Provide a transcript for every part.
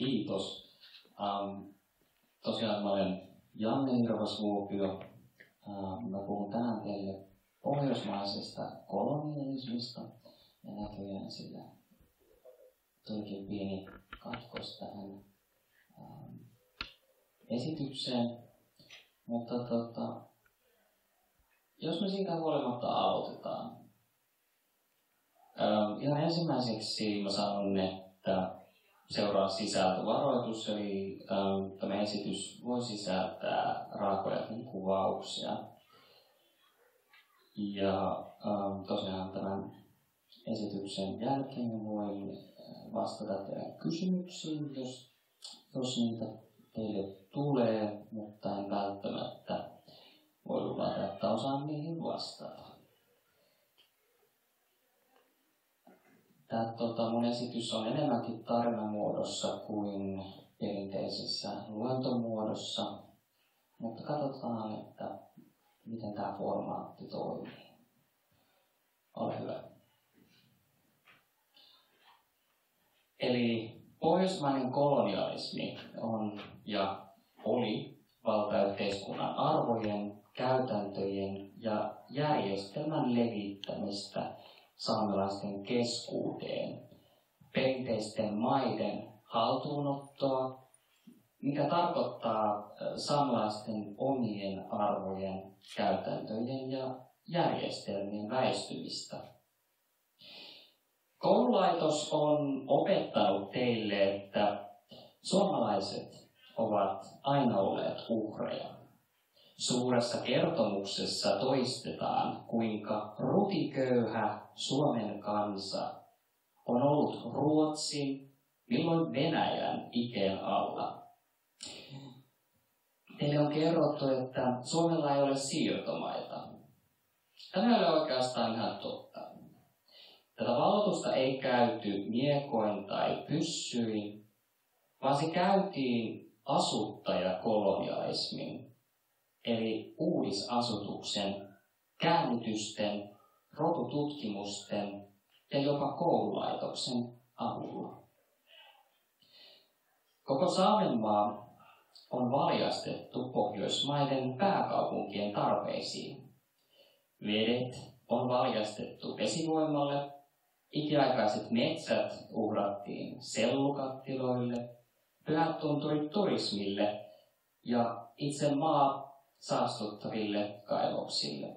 Kiitos. Um, tosiaan mä olen Janne Hirvasvuopio. Um, mä puhun tänään teille pohjoismaisesta kolonialismista. Ja näköjään sillä tulikin pieni katkos tähän um, esitykseen. Mutta tota, jos me siitä huolimatta aloitetaan. Um, ihan ensimmäiseksi mä sanon, että seuraa sisältövaroitus, eli ähm, tämä esitys voi sisältää raakojakin kuvauksia. Ja ähm, tosiaan tämän esityksen jälkeen voin äh, vastata teidän kysymyksiin, jos, jos niitä teille tulee, mutta en välttämättä voi luvata, että osaan niihin vastata. Tämä tota, mun esitys on enemmänkin tarinamuodossa kuin perinteisessä luentomuodossa, mutta katsotaan, että miten tämä formaatti toimii. Ole hyvä. Eli pohjoismainen kolonialismi on ja oli valtayhteiskunnan arvojen, käytäntöjen ja järjestelmän levittämistä saamelaisten keskuuteen perinteisten maiden haltuunottoa, mikä tarkoittaa saamelaisten omien arvojen, käytäntöjen ja järjestelmien väistymistä. Koululaitos on opettanut teille, että suomalaiset ovat aina olleet uhreja. Suuressa kertomuksessa toistetaan, kuinka rutiköyhä Suomen kansa on ollut Ruotsin, milloin Venäjän ikeen alla. Teille on kerrottu, että Suomella ei ole siirtomaita. Tämä ei oikeastaan ihan totta. Tätä valotusta ei käyty miekoin tai pyssyin, vaan se käytiin asuttajakolonialismin eli uudisasutuksen, käännytysten, rotututkimusten ja jopa koululaitoksen avulla. Koko Saamenmaa on valjastettu Pohjoismaiden pääkaupunkien tarpeisiin. Vedet on valjastettu vesivoimalle, ikiaikaiset metsät uhrattiin sellukattiloille, pyhät tunturit turismille ja itse maa saastuttaville kaivoksille.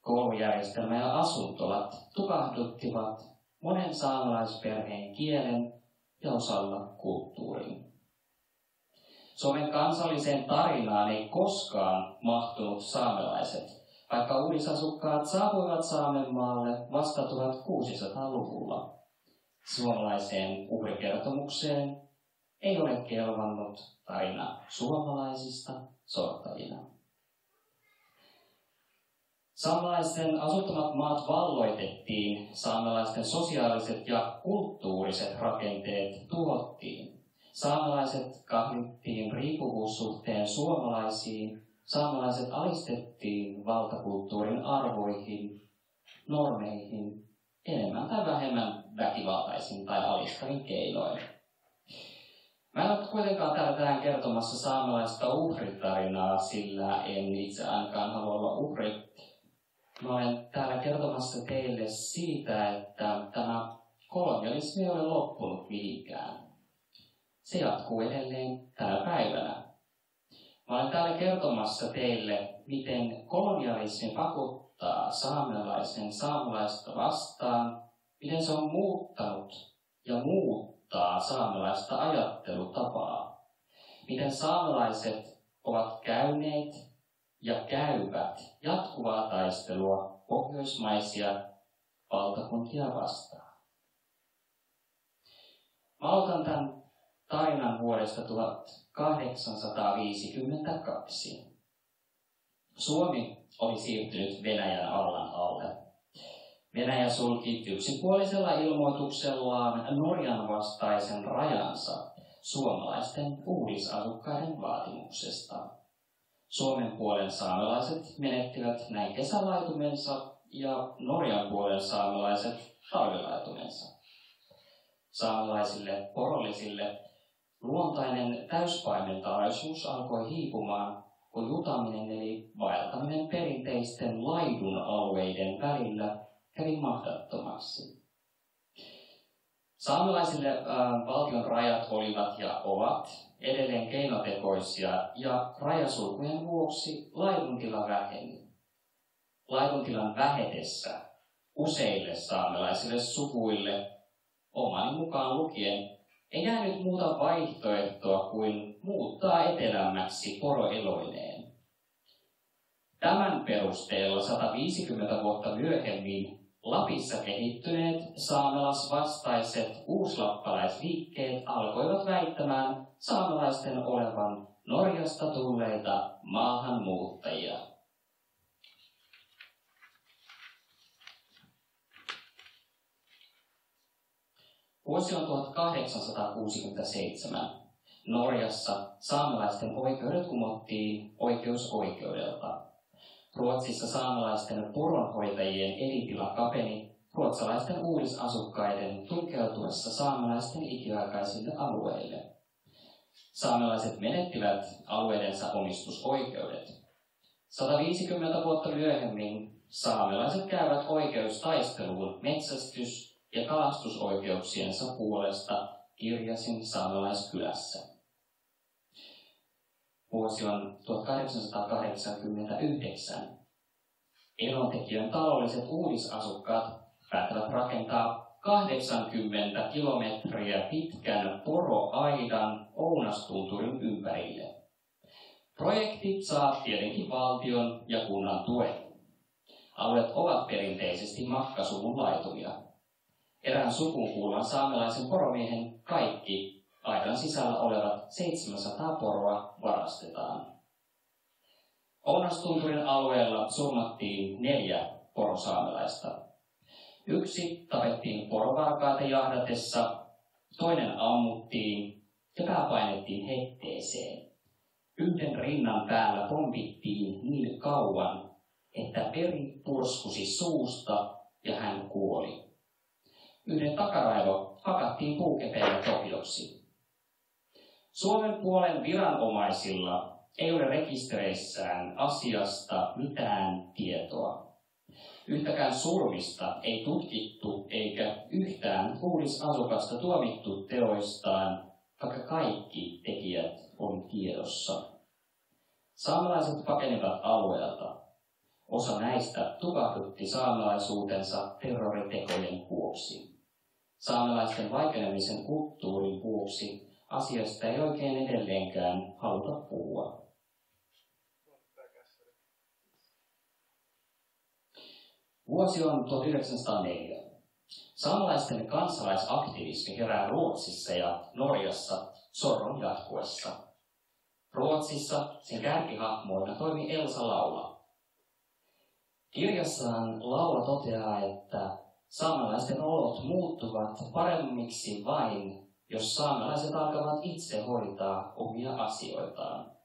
Koulujärjestelmä ja asuntolat tukahduttivat monen saamelaisperheen kielen ja osalla kulttuurin. Suomen kansalliseen tarinaan ei koskaan mahtunut saamelaiset, vaikka uudisasukkaat saapuivat Saamenmaalle vasta 1600-luvulla. Suomalaiseen uhrikertomukseen ei ole kelvannut tarina suomalaisista sortajina. Saamelaisten asuttamat maat valloitettiin, saamelaisten sosiaaliset ja kulttuuriset rakenteet tuhottiin. Saamelaiset kahlittiin riippuvuussuhteen suomalaisiin, saamelaiset alistettiin valtakulttuurin arvoihin, normeihin, enemmän tai vähemmän väkivaltaisin tai alistavin keinoin. Mä en ole kuitenkaan täällä tähän kertomassa saamelaista uhritarinaa, sillä en itse ainakaan halua olla uhri. Mä olen täällä kertomassa teille siitä, että tämä kolonialismi ei ole loppunut mihinkään. Se jatkuu edelleen tänä päivänä. Mä olen täällä kertomassa teille, miten kolonialismi pakottaa saamelaisen saamelaista vastaan, miten se on muuttanut ja muuttanut muuttaa saamelaista ajattelutapaa. Miten saamelaiset ovat käyneet ja käyvät jatkuvaa taistelua pohjoismaisia valtakuntia vastaan. Mä aloitan tämän tarinan vuodesta 1852. Suomi oli siirtynyt Venäjän allan alle Venäjä sulki yksipuolisella ilmoituksellaan Norjan vastaisen rajansa suomalaisten uudisasukkaiden vaatimuksesta. Suomen puolen saamelaiset menettivät näin kesälaitumensa ja Norjan puolen saamelaiset talvilaitumensa. Saamelaisille porollisille Luontainen täyspaimentaisuus alkoi hiipumaan, kun jutaminen eli vaeltaminen perinteisten laidun alueiden välillä kävi mahdottomaksi. Saamelaisille valtion rajat olivat ja ovat edelleen keinotekoisia ja rajasulkujen vuoksi laiduntila väheni. Laiduntilan vähetessä useille saamelaisille sukuille, omani mukaan lukien, ei jäänyt muuta vaihtoehtoa kuin muuttaa etelämmäksi poroeloineen. Tämän perusteella 150 vuotta myöhemmin Lapissa kehittyneet saamelasvastaiset uuslappalaisliikkeet alkoivat väittämään saamelaisten olevan Norjasta tulleita maahanmuuttajia. Vuosi on 1867. Norjassa saamelaisten oikeudet kumottiin oikeusoikeudelta. Ruotsissa saamelaisten puronhoitajien elintila kapeni ruotsalaisten uudisasukkaiden tunkeutuessa saamelaisten ikiaikaisille alueille. Saamelaiset menettivät alueidensa omistusoikeudet. 150 vuotta myöhemmin saamelaiset käyvät oikeustaisteluun metsästys- ja kalastusoikeuksiensa puolesta Kirjasin saamelaiskylässä. Vuosi on 1889. Elontekijän taloudelliset uudisasukkaat päättävät rakentaa 80 kilometriä pitkän poroaidan Ounastunturin ympärille. Projekti saa tietenkin valtion ja kunnan tuen. Alueet ovat perinteisesti makkasuvun laitumia. Erään sukuun kuuluvan saamelaisen poromiehen kaikki aidan sisällä olevat 700 poroa varastetaan. Ounastunturin alueella surmattiin neljä porosaamelaista. Yksi tapettiin porovarkaita jahdatessa, toinen ammuttiin ja pää painettiin hetteeseen. Yhden rinnan päällä pompittiin niin kauan, että peri purskusi suusta ja hän kuoli. Yhden takaraivo hakattiin puukepeillä tohjoksi. Suomen puolen viranomaisilla ei ole rekistereissään asiasta mitään tietoa. Yhtäkään surmista ei tutkittu eikä yhtään uudisasukasta tuomittu teoistaan, vaikka kaikki tekijät on tiedossa. Saamelaiset pakenivat alueelta. Osa näistä tukahdutti saamelaisuutensa terroritekojen vuoksi. Saamelaisten vaikenemisen kulttuurin vuoksi Asioista ei oikein edelleenkään haluta puhua. Vuosi on 1904. Saamelaisten kansalaisaktivismi herää Ruotsissa ja Norjassa sorron jatkuessa. Ruotsissa sen kärkihahmoina toimi Elsa Laula. Kirjassaan Laula toteaa, että saamelaisten olot muuttuvat paremmiksi vain, jos saamelaiset alkavat itse hoitaa omia asioitaan.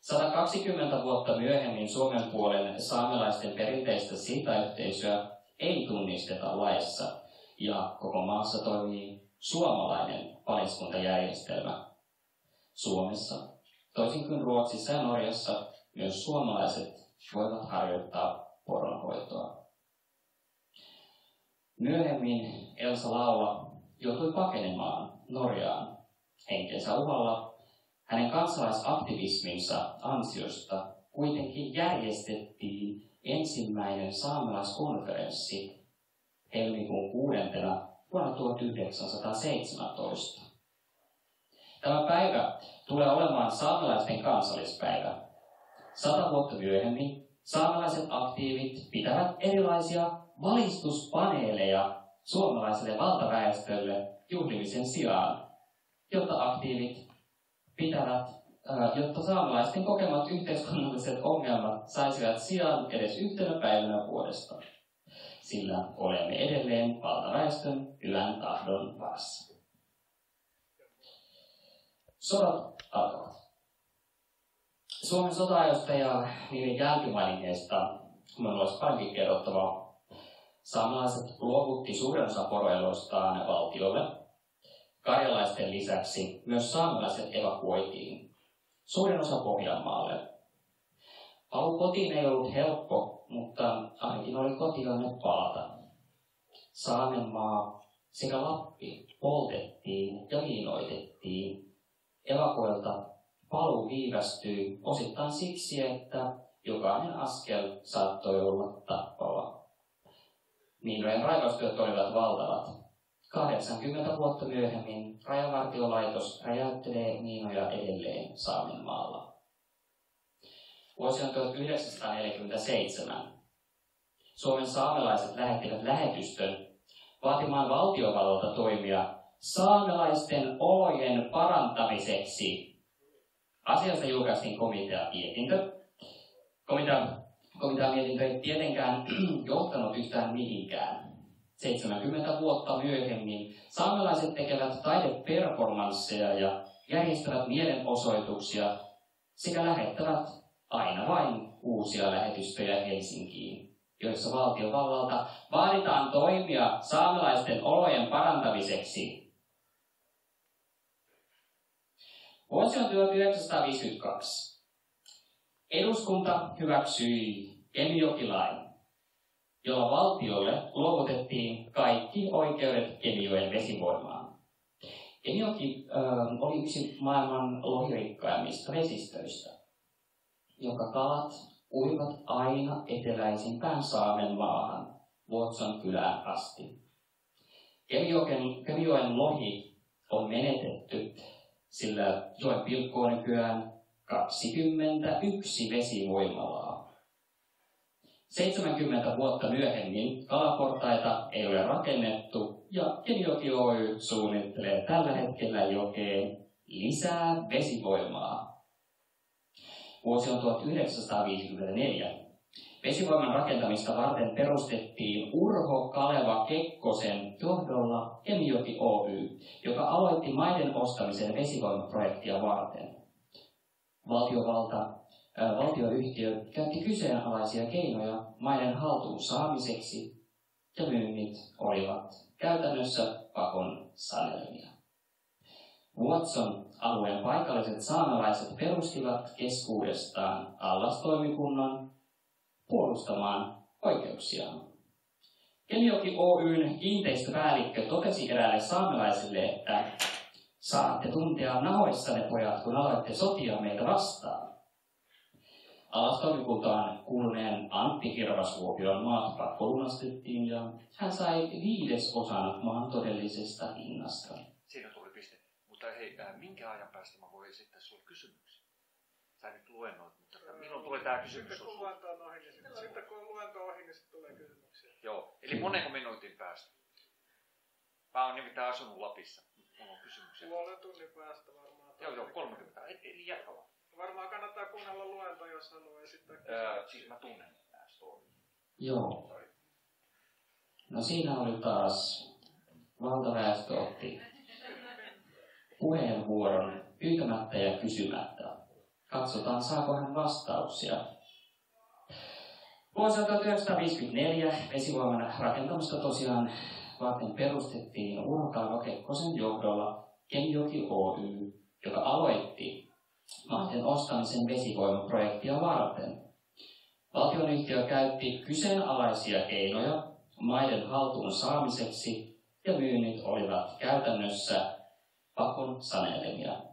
120 vuotta myöhemmin Suomen puolen saamelaisten perinteistä siltayhteisöä ei tunnisteta laissa ja koko maassa toimii suomalainen paliskuntajärjestelmä. Suomessa, toisin kuin Ruotsissa ja Norjassa, myös suomalaiset voivat harjoittaa poronhoitoa. Myöhemmin Elsa Laula joutui pakenemaan Norjaan henkensä uhalla. Hänen kansalaisaktivisminsa ansiosta kuitenkin järjestettiin ensimmäinen saamelaiskonferenssi helmikuun kuudentena vuonna 1917. Tämä päivä tulee olemaan saamelaisten kansallispäivä. Sata vuotta myöhemmin saamelaiset aktiivit pitävät erilaisia valistuspaneeleja suomalaiselle valtaväestölle juhlimisen sijaan, jotta aktiivit pitävät, jotta saamalaisten kokemat yhteiskunnalliset ongelmat saisivat sijaan edes yhtenä päivänä vuodesta. Sillä olemme edelleen valtaväestön hyvän tahdon varassa. Sodat alkavat. Suomen sota ja niiden jälkimainingeista minulla olisi paljon kerrottavaa Saamelaiset luovutti suuren osa poroeloistaan valtiolle. Karjalaisten lisäksi myös saamelaiset evakuoitiin. Suurin osa Pohjanmaalle. Palu kotiin ei ollut helppo, mutta ainakin oli kotilainen palata. Saamenmaa sekä Lappi poltettiin ja viinoitettiin. Evakuoilta paluu viivästyi osittain siksi, että jokainen askel saattoi olla tappava. Miinojen raivaustyöt olivat valtavat. 80 vuotta myöhemmin rajavartiolaitos räjäyttelee miinoja edelleen Saamenmaalla. Vuosi on 1947. Suomen saamelaiset lähettivät lähetystön vaatimaan valtiovallalta toimia saamelaisten olojen parantamiseksi. Asiasta julkaistiin komitea mietintö. Komitea, ei tietenkään johtanut yhtään mihinkään. 70 vuotta myöhemmin saamelaiset tekevät taideperformansseja ja järjestävät mielenosoituksia sekä lähettävät aina vain uusia lähetystöjä Helsinkiin, joissa valtiovallalta vaaditaan toimia saamelaisten olojen parantamiseksi. Vuosi on 1952. Eduskunta hyväksyi Kemijokilain, jolla valtiolle luovutettiin kaikki oikeudet Kemijoen vesivoimaan. Kemijoki äh, oli yksi maailman lohirikkaimmista vesistöistä, jonka kalat uivat aina eteläisimpään Saamen maahan, Vuotson kylään asti. Kemijoen, Kemijoen lohi on menetetty, sillä joen pilkku on nykyään 21 vesivoimalaa 70 vuotta myöhemmin kalaportaita ei ole rakennettu ja Kemijoki Oy suunnittelee tällä hetkellä jokeen lisää vesivoimaa. Vuosi on 1954. Vesivoiman rakentamista varten perustettiin Urho Kaleva Kekkosen johdolla Kemijoki Oy, joka aloitti maiden ostamisen vesivoimaprojektia varten. Valtiovalta valtioyhtiö käytti kyseenalaisia keinoja maiden haltuun saamiseksi ja myynnit olivat käytännössä pakon sanelemia. Watson alueen paikalliset saamelaiset perustivat keskuudestaan allastoimikunnan puolustamaan oikeuksiaan. Kemioki Oyn kiinteistöpäällikkö totesi eräälle saamelaisille, että saatte tuntea nahoissanne pojat, kun aloitte sotia meitä vastaan. Alastoimikuntaan kuuluneen Antti Hirvasvuopion maat pakkolunastettiin ja hän sai viidesosan maan todellisesta hinnasta. Siinä tuli piste. Mutta hei, äh, minkä ajan päästä mä voin esittää sinulle kysymyksiä? Sä nyt luennoit, mutta öö, milloin tulee tämä kysymys? Sitten kun luento on ohi, niin sitten, sitten kun luento on ohi, niin sitten tulee kysymyksiä. Joo, eli monen minuutin päästä? Mä oon nimittäin asunut Lapissa. Mulla on kysymyksiä. Puolen tunnin päästä varmaan. Joo, joo, 30. Eli jatka vaan. Varmaan kannattaa kuunnella luento, jos haluaa esittää öö, Siis mä tunnen nämä story. Joo. No siinä oli taas valtaväestö otti puheenvuoron pyytämättä ja kysymättä. Katsotaan, saako hän vastauksia. Vuosi 1954 vesivoiman rakentamista tosiaan varten perustettiin Urho Kekkosen johdolla Kemijoki Oy, joka aloitti maiden ostamisen vesivoimaprojektia varten. Valtionyhtiö käytti kyseenalaisia keinoja maiden haltuun saamiseksi ja myynnit olivat käytännössä pakon sanelemia.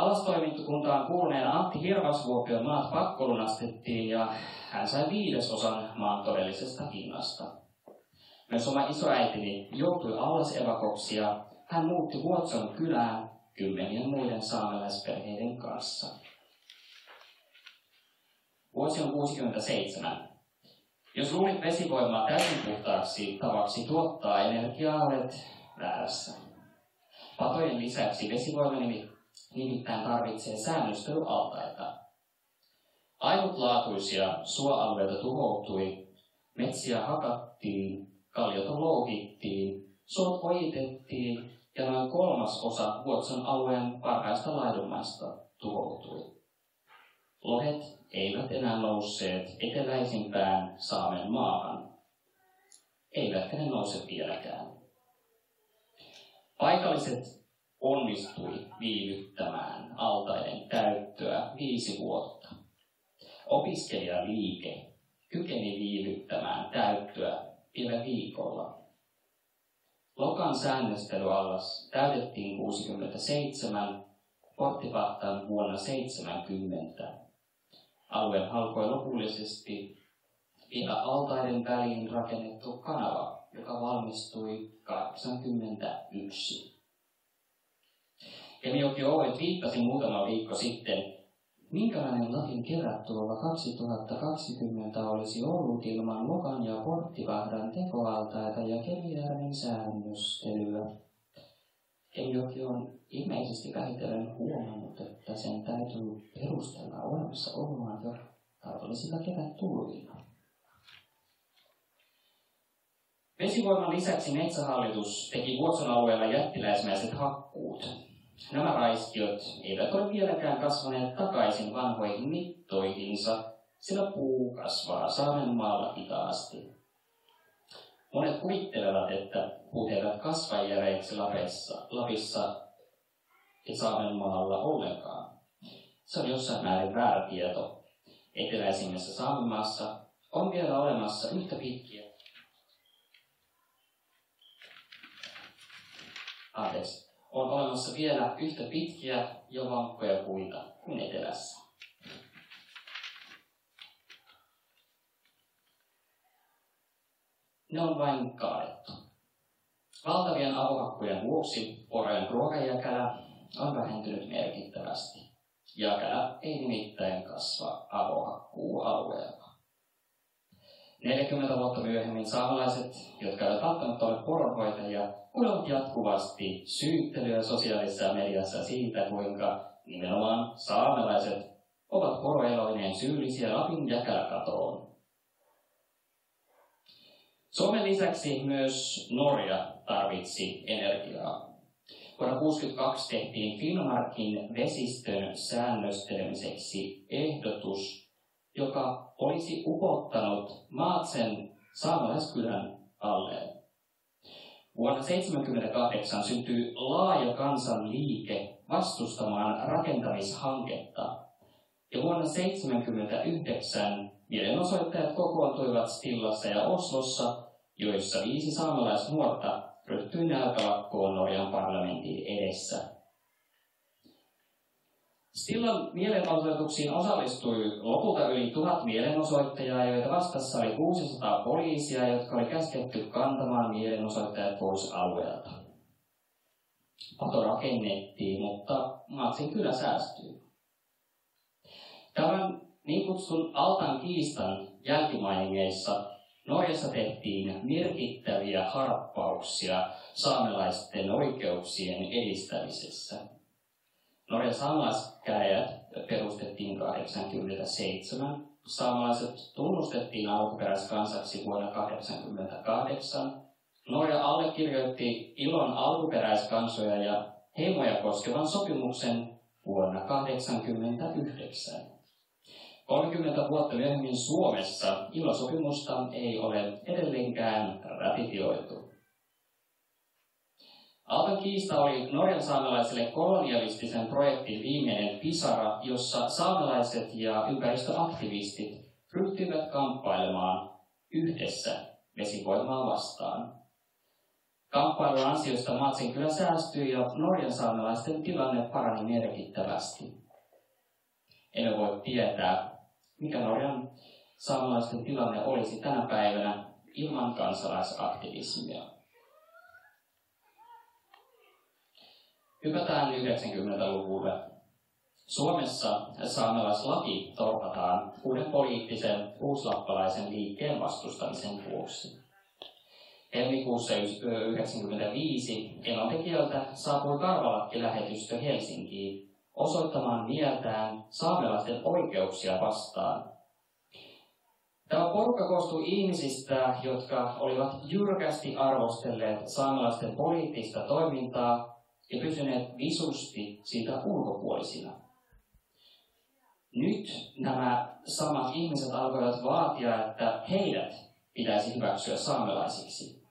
Alastoimintokuntaan kuuluneen Antti Hirvasvuopion maat pakkolunastettiin ja hän sai viidesosan maan todellisesta hinnasta. Myös oma isoäitini joutui allasevakoksi ja hän muutti Vuotson kylään kymmenien muiden saamelaisperheiden kanssa. Vuosi on 67. Jos luulit vesivoimaa täysin puhtaaksi tavaksi tuottaa energiaa, olet väärässä. Patojen lisäksi vesivoima nimittäin tarvitsee säännöstelyaltaita. Ainutlaatuisia suoalueita tuhoutui, metsiä hakattiin, kalliota louhittiin, suot ojitettiin ja noin kolmas osa Vuotson alueen parhaista laidunmaista tuhoutui. Lohet eivät enää nousseet eteläisimpään Saamen maahan, eivätkä ne nouse vieläkään. Paikalliset onnistui viivyttämään altaiden käyttöä viisi vuotta. Opiskelijaliike kykeni viivyttämään käyttöä vielä viikolla. Lokan säännöstelyallas täytettiin 67, porttipahtaan vuonna 70. Alue halkoi lopullisesti vielä altaiden väliin rakennettu kanava, joka valmistui 81. Kemijoki Ovet viittasi muutama viikko sitten, minkälainen Lapin kevättulolla 2020 olisi ollut ilman Lokan ja Porttivahdan tekoaltaita ja Kemijärven säännöstelyä. Kemijoki on ilmeisesti vähitellen huomannut, että sen täytyy perustella olemassa oloaan jo talvollisilla kevättulvilla. Vesivoiman lisäksi Metsähallitus teki Vuotson alueella jättiläismäiset hakkuut, Nämä raiskiot eivät ole vieläkään kasvaneet takaisin vanhoihin mittoihinsa, sillä puu kasvaa Saamenmaalla hitaasti. Monet kuvittelevat, että puut eivät kasva järeiksi Lapissa, Lapissa ja Saamenmaalla ollenkaan. Se on jossain määrin väärä tieto. Eteläisimmässä Saamenmaassa on vielä olemassa yhtä pitkiä Anteeksi on olemassa vielä yhtä pitkiä ja vankkoja puita kuin etelässä. Ne on vain kaadettu. Valtavien avohakkujen vuoksi porojen ruokajäkälä on vähentynyt merkittävästi. Jäkälä ei nimittäin kasva avohakkuualueella. 40 vuotta myöhemmin saamelaiset, jotka eivät välttämättä ole poronhoitajia, kuulevat jatkuvasti syyttelyä sosiaalisessa mediassa siitä, kuinka nimenomaan saamelaiset ovat poroeloineen syyllisiä Lapin jäkäläkatoon. Suomen lisäksi myös Norja tarvitsi energiaa. Vuonna 1962 tehtiin Finnmarkin vesistön säännöstelemiseksi ehdotus, joka olisi upottanut Maatsen saamelaiskylän alle. Vuonna 1978 syntyi laaja kansanliike vastustamaan rakentamishanketta. Ja vuonna 1979 mielenosoittajat kokoontuivat Stillassa ja Oslossa, joissa viisi saamelaisnuorta ryhtyi nälkälakkoon Norjan parlamentin edessä. Silloin mielenosoituksiin osallistui lopulta yli tuhat mielenosoittajaa, joita vastassa oli 600 poliisia, jotka oli käsketty kantamaan mielenosoittajat pois alueelta. Pato rakennettiin, mutta Matsin kyllä säästyi. Tämän niin kutsutun Altan kiistan jälkimainingeissa Norjassa tehtiin merkittäviä harppauksia saamelaisten oikeuksien edistämisessä – Norjan saamelaiskäräjät perustettiin 87. Saamelaiset tunnustettiin alkuperäiskansaksi vuonna 1988. Norja allekirjoitti ilon alkuperäiskansoja ja heimoja koskevan sopimuksen vuonna 1989. 30 vuotta myöhemmin Suomessa ilosopimusta ei ole edelleenkään ratifioitu. Alkan kiista oli Norjan saamelaisille kolonialistisen projektin viimeinen pisara, jossa saamelaiset ja ympäristöaktivistit ryhtyivät kamppailemaan yhdessä vesivoimaa vastaan. Kamppailun ansiosta Matsin kyllä säästyi ja Norjan saamelaisten tilanne parani merkittävästi. Emme voi tietää, mikä Norjan saamelaisten tilanne olisi tänä päivänä ilman kansalaisaktivismia. Hypätään 90-luvulle. Suomessa saamelaislaki torpataan uuden poliittisen uuslappalaisen liikkeen vastustamisen vuoksi. Helmikuussa 1995 Enontekiöltä saapui karvalakki-lähetystö Helsinkiin osoittamaan mieltään saamelaisten oikeuksia vastaan. Tämä porukka koostui ihmisistä, jotka olivat jyrkästi arvostelleet saamelaisten poliittista toimintaa ja pysyneet visusti siitä ulkopuolisina. Nyt nämä samat ihmiset alkoivat vaatia, että heidät pitäisi hyväksyä saamelaisiksi.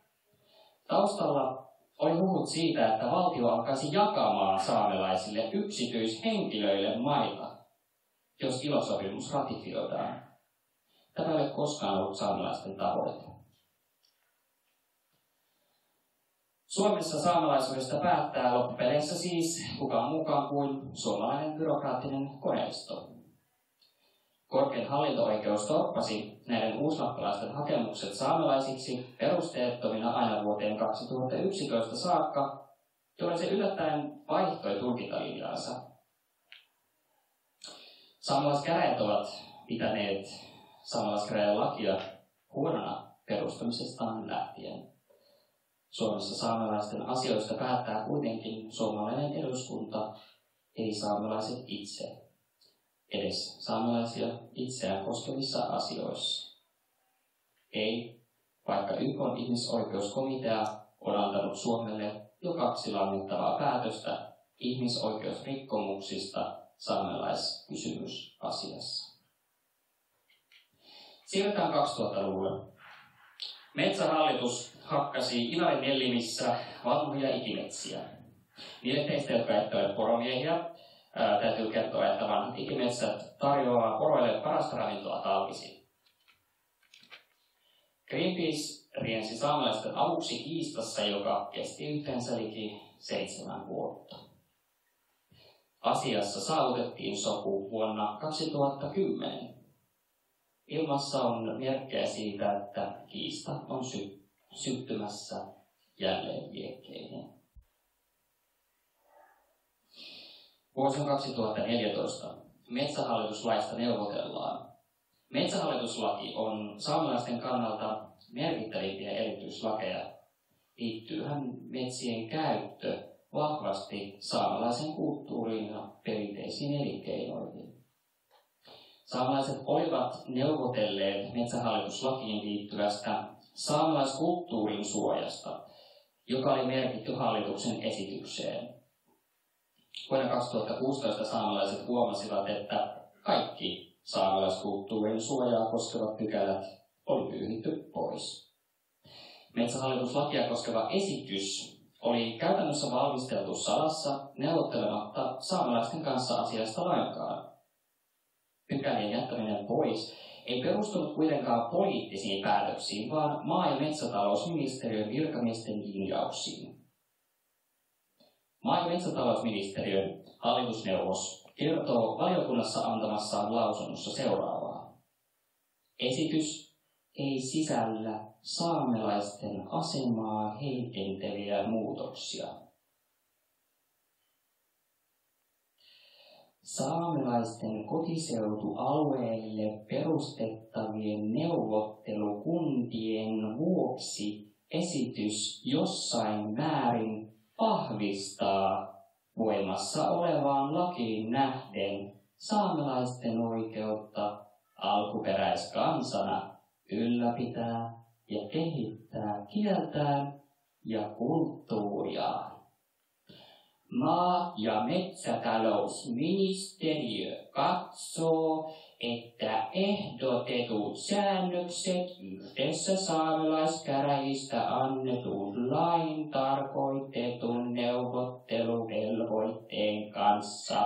Taustalla oli huhut siitä, että valtio alkaisi jakamaan saamelaisille yksityishenkilöille maita, jos ilosopimus ratifioidaan. Tämä ei ole koskaan ollut saamelaisten tavoite. Suomessa saamelaisuudesta päättää loppupeleissä siis kukaan mukaan kuin suomalainen byrokraattinen koneisto. Korkein hallinto-oikeus torppasi näiden uuslappalaisten hakemukset saamelaisiksi perusteettomina aina vuoteen 2011 saakka, jolloin se yllättäen vaihtoi tulkintalinjaansa. Saamelaiskäräjät ovat pitäneet saamelaiskäräjän lakia huonona perustamisestaan lähtien. Suomessa saamelaisten asioista päättää kuitenkin suomalainen eduskunta, ei saamelaiset itse edes saamelaisia itseään koskevissa asioissa. Ei, vaikka YK ihmisoikeuskomitea on antanut Suomelle jo kaksi langettavaa päätöstä ihmisoikeusrikkomuksista saamelaiskysymysasiassa. Siirrytään 2000-luvulle. Metsähallitus hakkasi Inarin Nellimissä vanhoja ikimetsiä. Niille teistä, jotka ette ole poromiehiä, täytyy kertoa, että vanhat ikimetsät tarjoaa poroille parasta ravintoa talvisin. Greenpeace riensi saamelaisten aluksi kiistassa, joka kesti yhteensä liki seitsemän vuotta. Asiassa saavutettiin sopu vuonna 2010. Ilmassa on merkkejä siitä, että kiista on sy- syttymässä jälleen liekkeineen. Vuosi 2014. Metsähallituslaista neuvotellaan. Metsähallituslaki on saamelaisten kannalta merkittävimpiä erityislakeja. Liittyyhän metsien käyttö vahvasti saamelaisen kulttuuriin ja perinteisiin elinkeinoihin. Saamelaiset olivat neuvotelleet metsähallituslakiin liittyvästä saamelaiskulttuurin suojasta, joka oli merkitty hallituksen esitykseen. Vuonna 2016 saamelaiset huomasivat, että kaikki saamelaiskulttuurin suojaa koskevat pykälät oli pyyhitty pois. Metsähallituslakia koskeva esitys oli käytännössä valmisteltu salassa neuvottelematta saamelaisten kanssa asiasta lainkaan. Pykälien jättäminen pois ei perustunut kuitenkaan poliittisiin päätöksiin, vaan maa- ja metsätalousministeriön virkamiesten linjauksiin. Maa- ja metsätalousministeriön hallitusneuvos kertoo valiokunnassa antamassaan lausunnossa seuraavaa. Esitys ei sisällä saamelaisten asemaa heikentäviä muutoksia. Saamelaisten kotiseutualueelle perustettavien neuvottelukuntien vuoksi esitys jossain määrin vahvistaa voimassa olevaan lakiin nähden saamelaisten oikeutta alkuperäiskansana ylläpitää ja kehittää kieltään ja kulttuuriaan. Maa- ja metsätalousministeriö katsoo, että ehdotetut säännökset yhdessä saamelaiskäräjistä annetun lain tarkoitetun neuvotteluvelvoitteen kanssa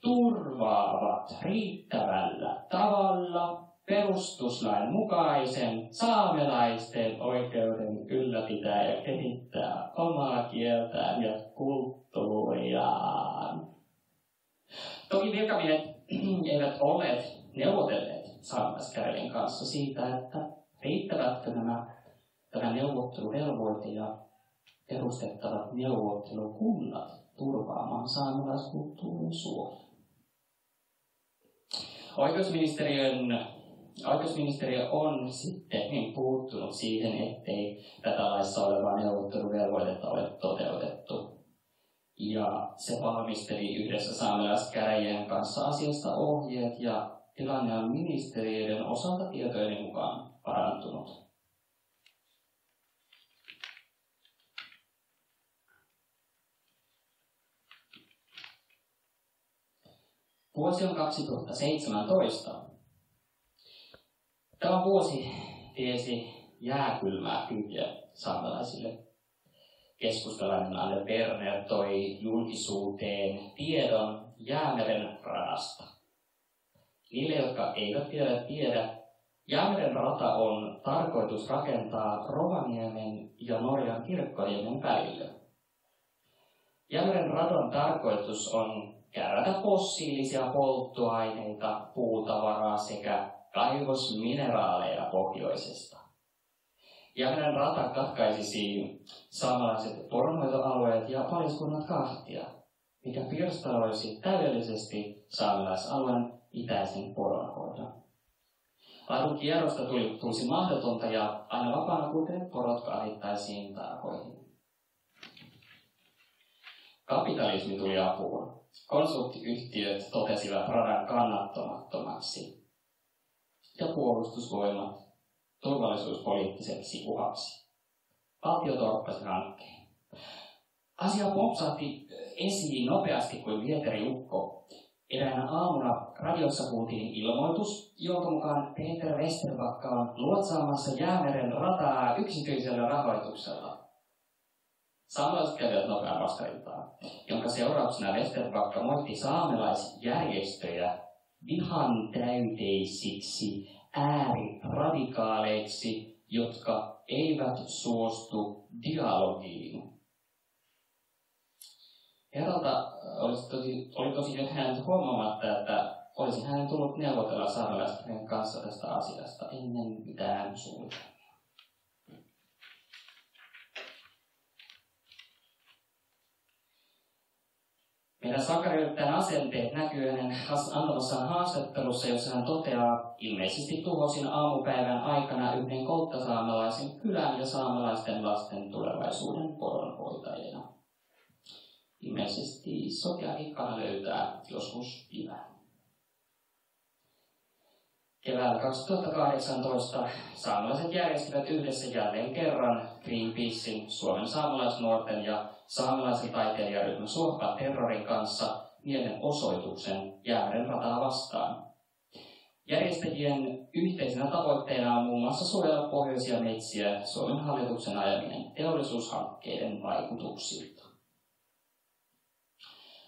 turvaavat riittävällä tavalla perustuslain mukaisen saamelaisten oikeuden ylläpitää ja kehittää omaa kieltään ja kulttuuriaan. Toki virkamiehet eivät olleet neuvotelleet saamelaiskäräjien kanssa siitä, että riittävätkö nämä, tämä neuvotteluvelvoite ja perustettavat neuvottelukunnat turvaamaan saamelaiskulttuurin suojelun. Oikeusministeriön Oikeusministeriö on sitten niin puuttunut siihen, ettei tätä laissa olevaa neuvotteluvelvoitetta ole toteutettu. Ja se valmisteli yhdessä saamelaiskäräjien kanssa asiasta ohjeet ja tilanne on ministeriöiden osalta tietojen mukaan parantunut. Vuosi on 2017 Tämä vuosi tiesi jääkylmää kyytiä saamelaisille. Keskustalainen Anne Berner toi julkisuuteen tiedon Jäämeren radasta. Niille, jotka eivät vielä tiedä, Jäämeren rata on tarkoitus rakentaa Rovaniemen ja Norjan kirkkoniemen välillä. Jäämeren radan tarkoitus on kerätä fossiilisia polttoaineita, puutavaraa sekä kaivosmineraaleja pohjoisesta. Jäämeren rata katkaisisi saamelaiset poronhoitoalueet ja paliskunnat kahtia, mikä pirstaloisi täydellisesti saamelaisalueen itäisen poronhoidon. Laadun kierrosta tuli, tulisi mahdotonta ja aina vapaana kulkeneet porot kahdittaisiin tarhoihin. Kapitalismi tuli apuun. Konsulttiyhtiöt totesivat radan kannattamattomaksi ja puolustusvoimat turvallisuuspoliittiseksi uhaksi. Valtio torppasi hankkeen. Asia popsahti esiin nopeasti kuin vieteri ukko. Eräänä aamuna radiossa kuultiin ilmoitus, jonka mukaan Peter Westerbakka on luotsaamassa Jäämeren rataa yksityisellä rahoituksella. Saamelaiset kävivät nopean vastarintaan, jonka seurauksena Westerbakka moitti saamelaisjärjestöjä vihan täyteisiksi ääriradikaaleiksi, jotka eivät suostu dialogiin. Herralta olisi tosi, oli tosi hänet huomaamatta, että olisi hänen tullut neuvotella saamelaisten kanssa tästä asiasta ennen mitään suunnitelmaa. Meidän Sakari asenteet näkyy hänen antamassaan haastattelussa, jossa hän toteaa, ilmeisesti tuhosin aamupäivän aikana yhden kolttasaamelaisen kylän ja saamelaisten lasten tulevaisuuden poronhoitajina. Ilmeisesti sotia löytää joskus pivään. Keväällä 2018 saamelaiset järjestivät yhdessä jälleen kerran Greenpeacein, Suomen saamelaisnuorten ja saamelaisen taiteilijaryhmän Suohpa terrorin kanssa mielenosoituksen Jäämeren rataa vastaan. Järjestäjien yhteisenä tavoitteena on muun muassa suojella pohjoisia metsiä Suomen hallituksen ajaminen teollisuushankkeiden vaikutuksilta.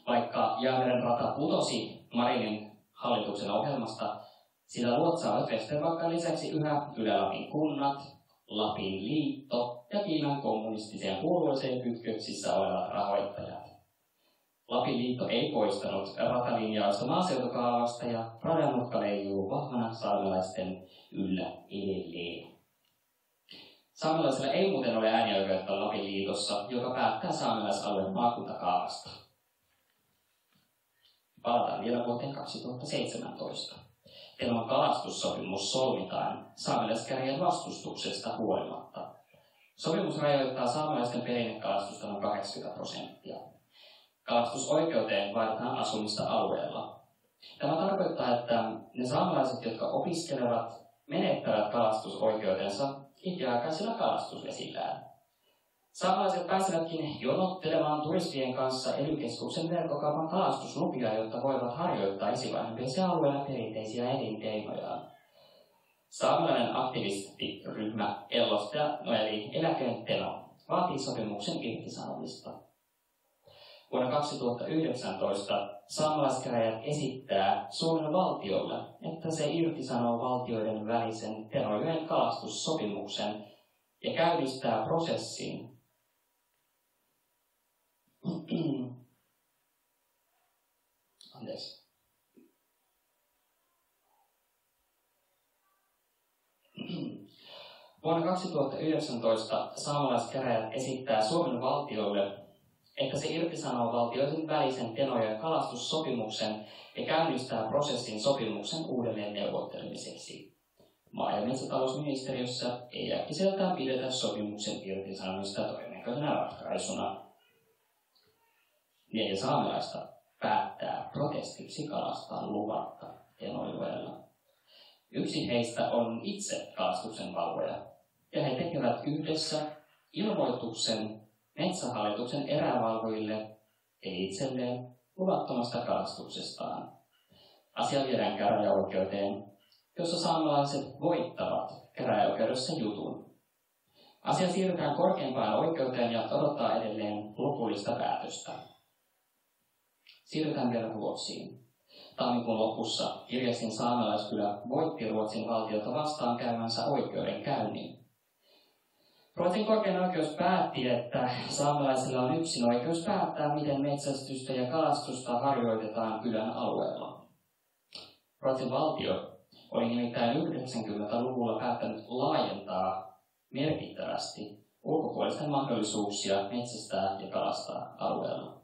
Vaikka Jäämeren rata putosi Marinin hallituksen ohjelmasta, sillä luotsaavat Westervakkan lisäksi yhä Ylä-Lapin kunnat, Lapin liitto ja Kiinan kommunistiseen puolueeseen kytköksissä olevat rahoittajat. Lapin liitto ei poistanut ratalinjausta maaseutukaavasta ja radanmutka leijuu vahvana saamelaisten yllä edelleen. Saamelaisilla ei muuten ole äänioikeutta Lapin liitossa, joka päättää saamelaisalueen maakuntakaavasta. Palataan vielä vuoteen 2017. Tenon kalastussopimus solmitaan saamelaiskäräjien vastustuksesta huolimatta. Sopimus rajoittaa saamelaisten perinnekalastusta noin 80 prosenttia. Kalastusoikeuteen vaaditaan asumista alueella. Tämä tarkoittaa, että ne saamelaiset, jotka opiskelevat, menettävät kalastusoikeutensa ikiaikaisilla kalastusvesillään. Saamelaiset pääsevätkin jonottelemaan turistien kanssa ely verkkokaupan kalastuslupia, jotta voivat harjoittaa esivanhempiensa alueella perinteisiä elinkeinojaan. Saamelainen aktivistiryhmä Ellosta, no eli Eläkeen Teno, vaatii sopimuksen irtisanomista. Vuonna 2019 saamelaiskäräjät esittää Suomen valtiolle, että se irtisanoo valtioiden välisen Tenojoen kalastussopimuksen ja käynnistää prosessin, Anteeksi. Vuonna 2019 saamelaiskäräjät esittää Suomen valtiolle, että se irtisanoo valtioiden välisen Tenojoen kalastussopimuksen ja käynnistää prosessin sopimuksen uudelleen neuvottelemiseksi. Maa- ja metsätalousministeriössä ei äkkiseltään pidetä sopimuksen irtisanomista todennäköisenä ratkaisuna neljä saamelaista päättää protestiksi kalastaa luvatta Tenojoella. Yksi heistä on itse kalastuksen valvoja, ja he tekevät yhdessä ilmoituksen metsähallituksen erävalvojille ja itselleen luvattomasta kalastuksestaan. Asia viedään käräjäoikeuteen, jossa saamelaiset voittavat käräjäoikeudessa jutun. Asia siirretään korkeimpaan oikeuteen ja odottaa edelleen lopullista päätöstä. Siirrytään vielä Ruotsiin. Tammikuun lopussa Kirjasin saamelaiskylä voitti Ruotsin valtiota vastaan käymänsä oikeudenkäynnin. Ruotsin korkein oikeus päätti, että saamelaisilla on yksin oikeus päättää, miten metsästystä ja kalastusta harjoitetaan kylän alueella. Ruotsin valtio oli nimittäin 90-luvulla päättänyt laajentaa merkittävästi ulkopuolisten mahdollisuuksia metsästää ja kalastaa alueella.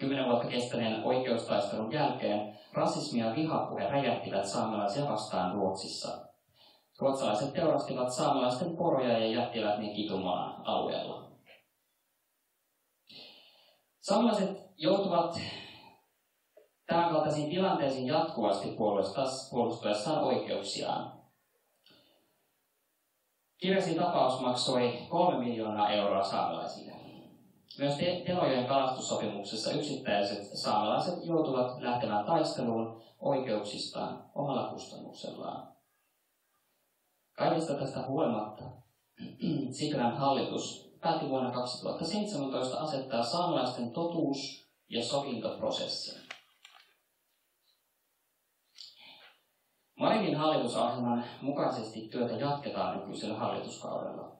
Kymmenen vuotta kestäneen oikeustaistelun jälkeen rasismi ja vihapuhe räjähtivät saamelaisia vastaan Ruotsissa. Ruotsalaiset teurastivat saamelaisten poroja ja jättivät ne kitumaan alueella. Saamelaiset joutuvat tämän kaltaisiin tilanteisiin jatkuvasti puolustuessaan oikeuksiaan. Kirjasin tapaus maksoi kolme miljoonaa euroa saamelaisille. Myös Tenojoen kalastussopimuksessa yksittäiset saamelaiset joutuvat lähtemään taisteluun oikeuksistaan omalla kustannuksellaan. Kaikesta tästä huolimatta Sipilän hallitus päätti vuonna 2017 asettaa saamelaisten totuus- ja sovintoprosessin. Marinin hallitusohjelman mukaisesti työtä jatketaan nykyisellä hallituskaudella.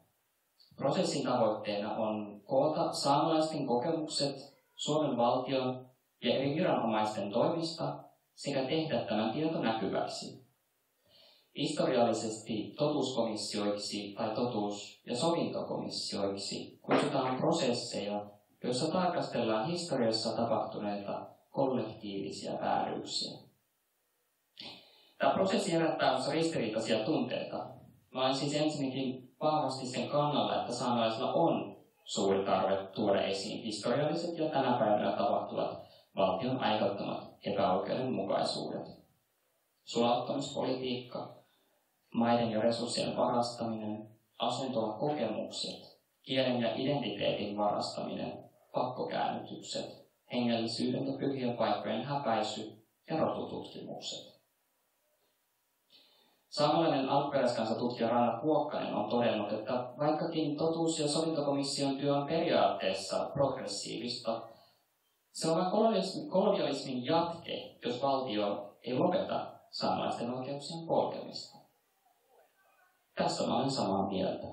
Prosessin tavoitteena on koota saamelaisten kokemukset Suomen valtion ja eri viranomaisten toimista sekä tehdä tämän tieto näkyväksi. Historiallisesti totuuskomissioiksi tai totuus- ja sovintokomissioiksi kutsutaan prosesseja, joissa tarkastellaan historiassa tapahtuneita kollektiivisia vääryyksiä. Tämä prosessi herättää ristiriitaisia tunteita. Mä olen siis ensinnäkin vahvasti sen kannalla, että saamelaisilla on suuri tarve tuoda esiin historialliset ja tänä päivänä tapahtuvat valtion aiheuttamat epäoikeudenmukaisuudet. Sulauttamispolitiikka, maiden ja resurssien varastaminen, asuntoa kokemukset, kielen ja identiteetin varastaminen, pakkokäännytykset, hengellisyyden ja pyhien paikkojen häpäisy ja rotututkimukset. Saamalainen alkuperäiskansatutkija Ranna Kuokkanen on todennut, että vaikkakin totuus- ja sovintokomission työ on periaatteessa progressiivista, se on kolonialismin, kolonialismin jatke, jos valtio ei lopeta saamalaisten oikeuksien polkemista. Tästä mä olen samaa mieltä.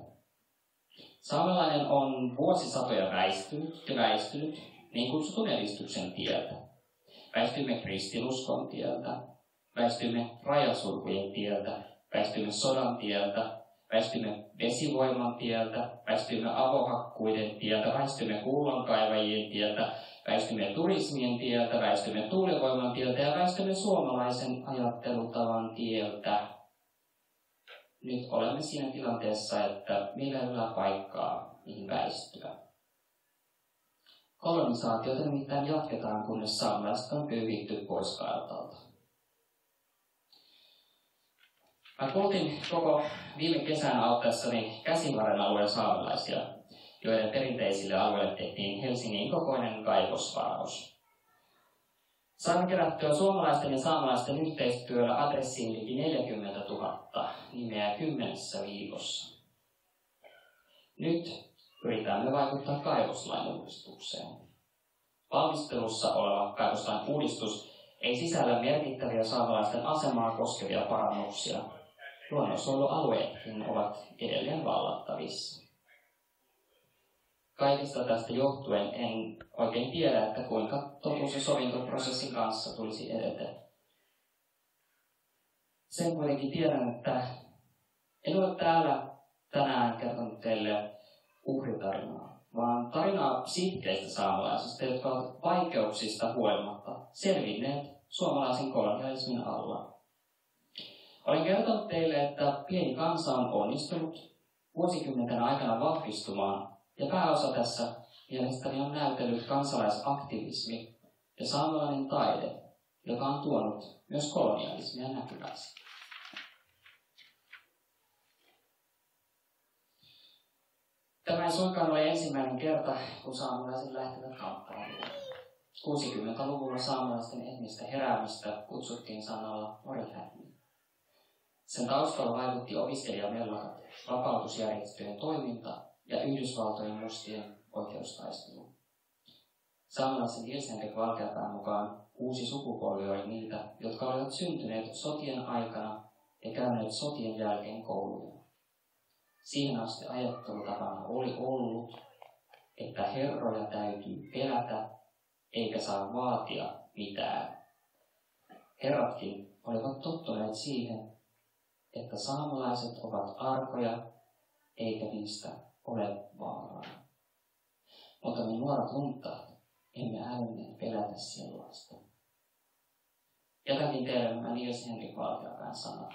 Saamelainen on vuosisatoja väistynyt ja väistynyt niin kutsutun edistyksen tieltä. Väistymme kristinuskon tieltä, väistymme rajasurkujen tieltä, väistymme sodan tieltä, väistymme vesivoiman tieltä, väistymme avohakkuiden tieltä, väistymme kullankaivajien tieltä, väistymme turismien tieltä, väistymme tuulivoiman tieltä ja väistymme suomalaisen ajattelutavan tieltä. Nyt olemme siinä tilanteessa, että meillä ei ole paikkaa, mihin väistyä. Kolonisaatiota nimittäin jatketaan, kunnes saamelaiset on pyyhitty pois kartalta. Mä kultin koko viime kesän auttaessani Käsivarren alueen saamelaisia, joiden perinteisille alueille tehtiin Helsingin kokoinen kaivosvaraus. Saimme kerättyä suomalaisten ja saamelaisten yhteistyöllä adressiin liki 40 000 nimeä kymmenessä viikossa. Nyt yritämme vaikuttaa kaivoslain uudistukseen. Valmistelussa oleva kaivoslain uudistus ei sisällä merkittäviä saamelaisten asemaa koskevia parannuksia, luonnonsuojelualueetkin ovat edelleen vallattavissa. Kaikesta tästä johtuen en oikein tiedä, että kuinka totuus- ja sovintoprosessin kanssa tulisi edetä. Sen kuitenkin tiedän, että en ole täällä tänään kertonut teille uhritarinaa, vaan tarinaa sitkeistä saamalaisista, jotka ovat vaikeuksista huolimatta selvinneet suomalaisen kolonialismin alla olen kertonut teille, että pieni kansa on onnistunut vuosikymmenten aikana vahvistumaan, ja pääosa tässä mielestäni on näytellyt kansalaisaktivismi ja saamelainen taide, joka on tuonut myös kolonialismia näkyväksi. Tämä ei suinkaan ole ensimmäinen kerta, kun saamelaiset lähtevät kamppailuun. 60-luvulla saamelaisten etnistä heräämistä kutsuttiin sanalla orihähmi. Sen taustalla vaikutti opiskelijamellakat, vapautusjärjestöjen toiminta ja Yhdysvaltojen mustien oikeustaistelu. Saamelaisen Nils-Henrik Valkeapään mukaan uusi sukupolvi oli niitä, jotka olivat syntyneet sotien aikana ja käyneet sotien jälkeen kouluja. Siihen asti ajattelutapana oli ollut, että herroja täytyy pelätä eikä saa vaatia mitään. Herratkin olivat tottuneet siihen, että saamelaiset ovat arkoja eikä niistä ole vaaraa. Mutta me nuoret luntaat emme älynneet pelätä sellaista. Jätäkin teille nämä Nils Henrik Valkeapään sanat.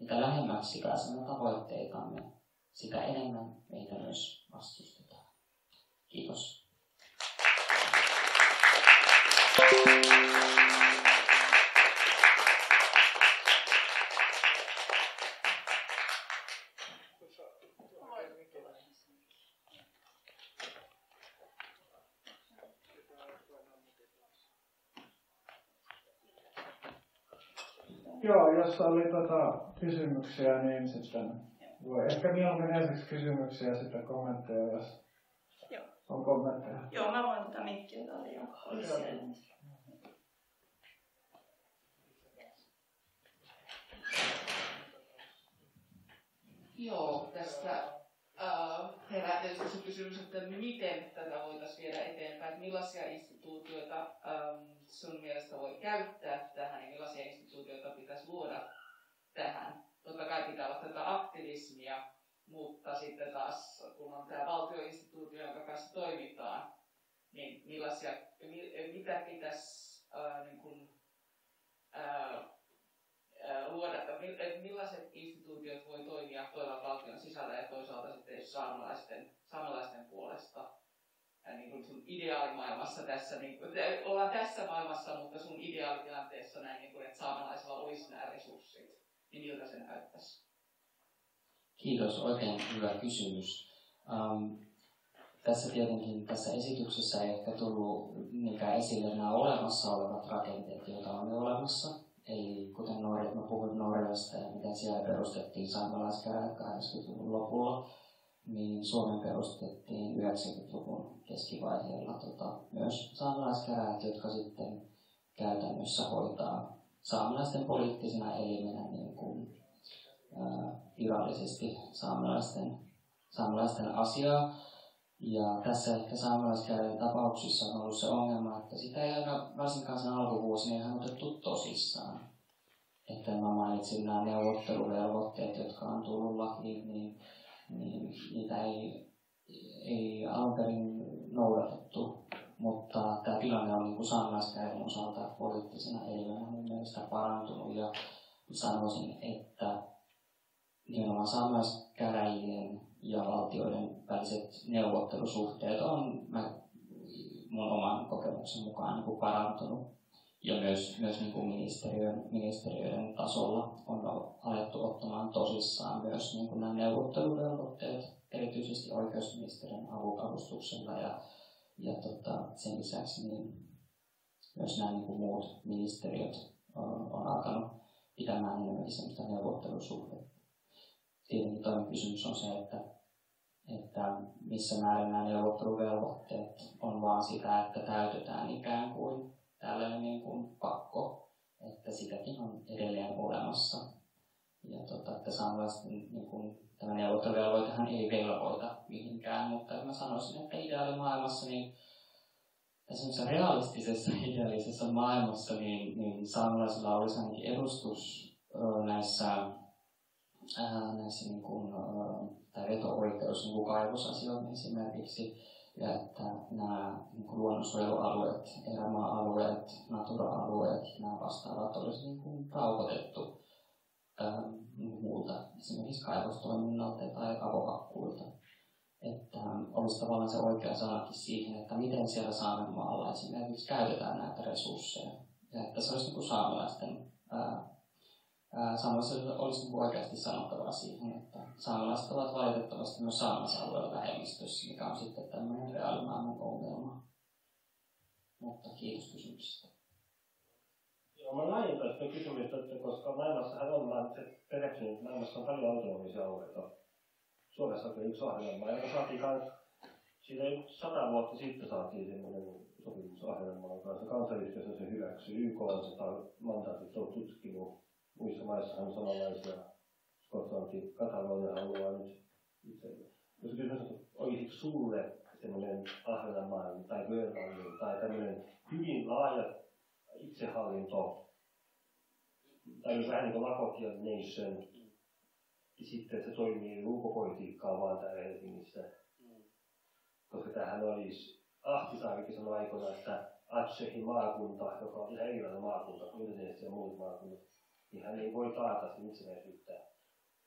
Mitä lähemmäksi pääsemme tavoitteitamme, sitä enemmän meitä myös vastustetaan. Kiitos. Joo, jos oli tota, kysymyksiä, niin sitten voi ehkä mieluummin ensiksi kysymyksiä ja sitten kommentteja, jos Joo. on kommentteja. Joo, mä voin tätä mikkiä täällä jo. Oli siellä. Joo, tästä äh, herää se kysymys, että miten tätä voitaisiin viedä eteenpäin, että millaisia instituutioita ähm, sun mielestä voi käyttää tähän ja millaisia instituutioita pitäisi luoda tähän. Totta kai pitää olla tätä aktivismia, mutta sitten taas kun on tämä valtioinstituutio, jonka kanssa toimitaan, niin millaisia, mi- mitä pitäisi äh, niin kuin, äh, luoda, että mi- että millaiset instituutiot voi toimia toisaalta valtion sisällä ja toisaalta sitten saamelaisten, saamelaisten puolesta. Niin kuin sun ideaalimaailmassa tässä, niin kuin, ollaan tässä maailmassa, mutta sun ideaalitilanteessa näin, niin kuin, että saamelaisilla olisi nämä resurssit, niin miltä se näyttäisi? Kiitos, oikein hyvä kysymys. Um, tässä tietenkin tässä esityksessä ei ehkä tullut niinkään esille nämä olemassa olevat rakenteet, joita on jo olemassa. Eli kuten Norja, mä puhuin Norjasta ja miten siellä perustettiin saamelaiskäräjät 80-luvun lopulla, niin Suomen perustettiin 90-luvun keskivaiheella tota, myös saamelaiskäräjät, jotka sitten käytännössä hoitaa saamelaisten poliittisena elimenä niin kuin, ää, virallisesti saamelaisten, saamelaisten asiaa. Ja tässä ehkä saamelaiskäräjien tapauksissa on ollut se ongelma, että sitä ei aina varsinkaan sen alkuvuosina ihan otettu tosissaan. Että mä mainitsin nämä neuvotteluvelvoitteet, jotka on tullut lakiin, niin, niin niitä ei, ei alun perin noudatettu. Mutta tämä tilanne on niin saamelaiskäräjien osalta poliittisena elimenä mun mielestä parantunut ja sanoisin, että nimenomaan saamelaiskäräjien ja valtioiden väliset neuvottelusuhteet on mä, mun oman kokemuksen mukaan niin parantunut. Ja myös, myös niin kuin ministeriön, ministeriöiden tasolla on alettu ottamaan tosissaan myös niin kuin nämä neuvotteluvelvoitteet, erityisesti oikeusministeriön avustuksella ja, ja tota, sen lisäksi niin myös nämä niin kuin muut ministeriöt on, on alkanut pitämään enemmänkin sellaista neuvottelusuhdetta. Tietenkin toinen kysymys on se, että, että missä määrin nämä neuvotteluvelvoitteet on vaan sitä, että täytetään ikään kuin tällainen niin kuin pakko, että sitäkin on edelleen olemassa. Ja tota, että saamelaisten niin kuin, tämä neuvotteluvelvoitehan ei velvoita mihinkään, mutta mä sanoisin, että ideaalimaailmassa niin tässä realistisessa ideaalisessa maailmassa niin, niin saamelaisilla olisi ainakin edustus näissä ää, näissä niin kuin, ää, tai veto-oikeus niin kuin kaivosasioihin esimerkiksi, ja että nämä niin luonnonsuojelualueet, erämaa-alueet, natura-alueet, nämä vastaavat olisi niin kuin rauhoitettu ää, muulta, esimerkiksi kaivostoiminnalta tai avohakkuilta. Että olisi tavallaan se oikea sanakin siihen, että miten siellä Saamenmaalla esimerkiksi käytetään näitä resursseja. Ja että se olisi niin kuin saamelaisten ää, Saamelaisilla olisi niin oikeasti sanottavaa siihen, että saamelaiset ovat valitettavasti myös saamelaisalueella vähemmistössä, mikä on sitten tämmöinen reaalimaailman ongelma. Mutta kiitos kysymyksestä. Joo, mä laajentan sitä kysymystä, että koska maailmassahan on, mä perehtynyt, maailmassa on paljon autonomisia alueita. Suomessa oli yksi Ahvenanmaa, joka saatiin kans, siitä sata vuotta sitten saatiin semmoinen sopimus Ahvenanmaan kanssa. Kansayhteisö se hyväksyi, YK on sitä mandaatit on tutkinut. Muissa maissa on samanlaisia. Skotlanti, Katalonia haluaa nyt itse. Jos kysymys olisiko sulle semmoinen Ahvenanmaan tai Grönlannin tai tämmöinen hyvin laaja itsehallinto, tai vähän niin kuin Lakotia Nation, ja sitten se toimii ulkopolitiikkaa vaan täällä Helsingissä. Koska tämähän olisi, Ahtisaarikin sanoi aikoina, että Atsehin maakunta, joka on ihan erilainen maakunta kuin Indonesia ja muut maakunnat, niin hän ei voi taata sen itsenäisyyttä,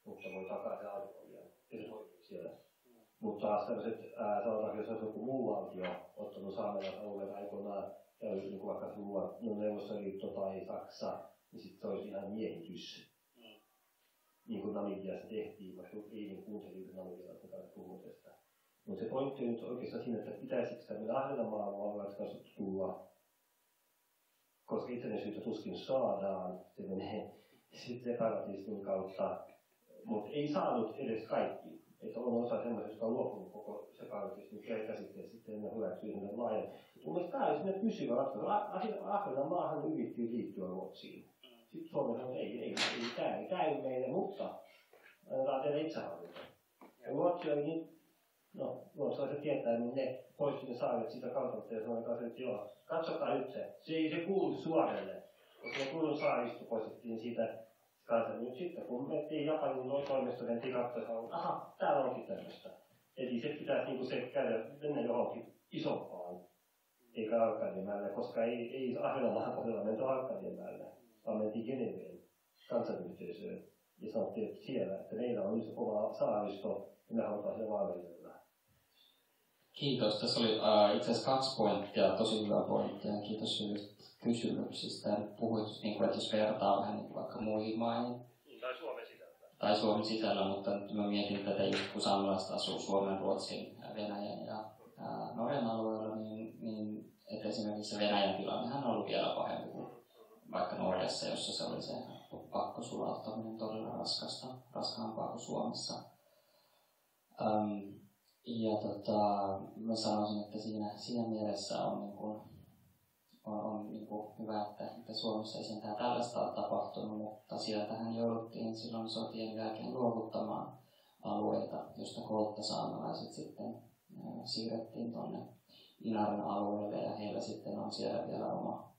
mutta voi takaa se alkoholia. Siellä. Mutta taas tämmöiset, sanotaan, jos olisi joku muu valtio ottanut saamelaisalueen aikoinaan, ja olisi niin vaikka luo, no Neuvostoliitto tai Saksa, niin sitten se olisi ihan miehitys. Niin kuin Namibiassa tehtiin, vaikka eilen kuuntelin namibialaisen kanssa puhua tästä. Mutta se pointti on nyt oikeastaan siinä, että pitäisikö tämmöinen Ahvenanmaan alueet kanssa tulla, koska itsenäisyyttä tuskin saadaan, se menee sitten separatismin kautta, mutta ei saanut edes kaikki. Että on osa semmoisesta, jotka on luopunut koko separatismin käsitteestä sitten ne hyväksyy sinne laajan. Mun mielestä tämä olisi nyt pysyvä ratkaisu. Ahvenanmaahan yritti liittyä Ruotsiin. Sitten Suomi sanoi, ei, ei, ei, tämä ei käy meille, mutta annetaan teille itsehallinto. Ja Ruotsi oli niin, no ruotsalaiset tietää, niin ne poisti ne saaret siitä kautta ja sanoi kanssa, että joo, katsokaa nyt se, se ei se kuulu Suomelle. Koska se kuulu saaristo poistettiin siitä kanssa. Nyt sitten kun mentiin Japanin noin toimestojen niin katsoa, että aha, täällä onkin tämmöistä. Eli se pitäisi niin se käydä, mennä johonkin isompaan, eikä Arkadiemäelle, koska ei, ei Ahvenanmaan kohdalla menty Arkadiemäelle, vaan mentiin Geneveen kansanyhteisöön. Ja sanottiin, että siellä, että meillä on iso kova saaristo, ja me halutaan sen vaalinnella. Kiitos. Tässä oli uh, itse asiassa kaksi pointtia, tosi hyvä pointti, ja kiitos hyvistä kysymyksistä. Puhuit, niin kuin, että jos vertaa vähän niin vaikka muihin maihin. Tai Suomen sisällä. Tai Suomen sisällä, mutta nyt mä mietin tätä just kun saamelaiset asuu Suomen, Ruotsin, Venäjän ja ää, Norjan alueella, niin, niin että esimerkiksi Venäjän tilannehan on ollut vielä pahempi kuin vaikka Norjassa, jossa se oli se pakkosulauttaminen todella raskasta, raskaampaa kuin Suomessa. Um, ja tota, mä sanoisin, että siinä, siinä mielessä on, niin kuin, on, on niin kuin hyvä, että, että Suomessa ei sentään tällaista ole tapahtunut, mutta sieltähän jouduttiin silloin sotien jälkeen luovuttamaan alueita, josta kolttasaamelaiset sitten ää, siirrettiin tuonne Inarin alueelle ja heillä sitten on siellä vielä oma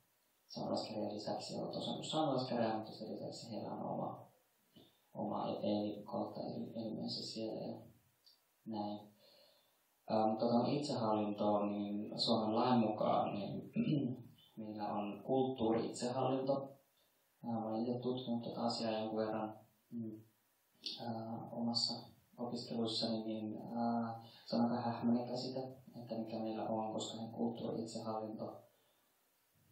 saamelaiskäräjän lisäksi, on tosiaan saamelaiskäräjä, mutta sen lisäksi heillä on oma, oma eli, koltta elimensä siellä ja näin. Mutta tuohon itsehallintoon, niin Suomen lain mukaan niin meillä on kulttuuri-itsehallinto. Mä olen itse tutkinut tätä asiaa jonkun verran mm, ää, omassa opiskeluissani, niin ää, se on aika hähmäinen käsite, että mikä meillä on, koska se kulttuuri-itsehallinto,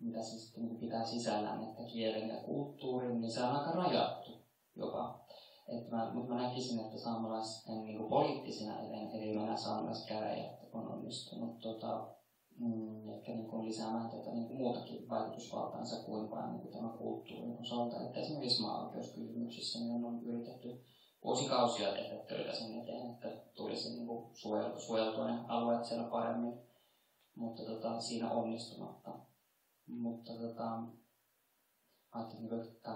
mitä se sitten niin pitää sisällään, että kielen ja kulttuurin, niin se on aika rajattu jopa. Että mä, mutta mä näkisin, että saamelaisten niin poliittisina elimenä saamelaiskäräjät on onnistunut tota, mm, ehkä niin kuin lisäämään tätä niin kuin muutakin vaikutusvaltaansa kuin vain niin kuin tämä kulttuurin osalta. Että esimerkiksi maa-oikeuskysymyksissä niin on yritetty vuosikausia tehdä töitä sen eteen, että tulisi niin kuin suojeltu, suojeltua ne alueet siellä paremmin, mutta tota, siinä onnistumatta. Mutta tota, on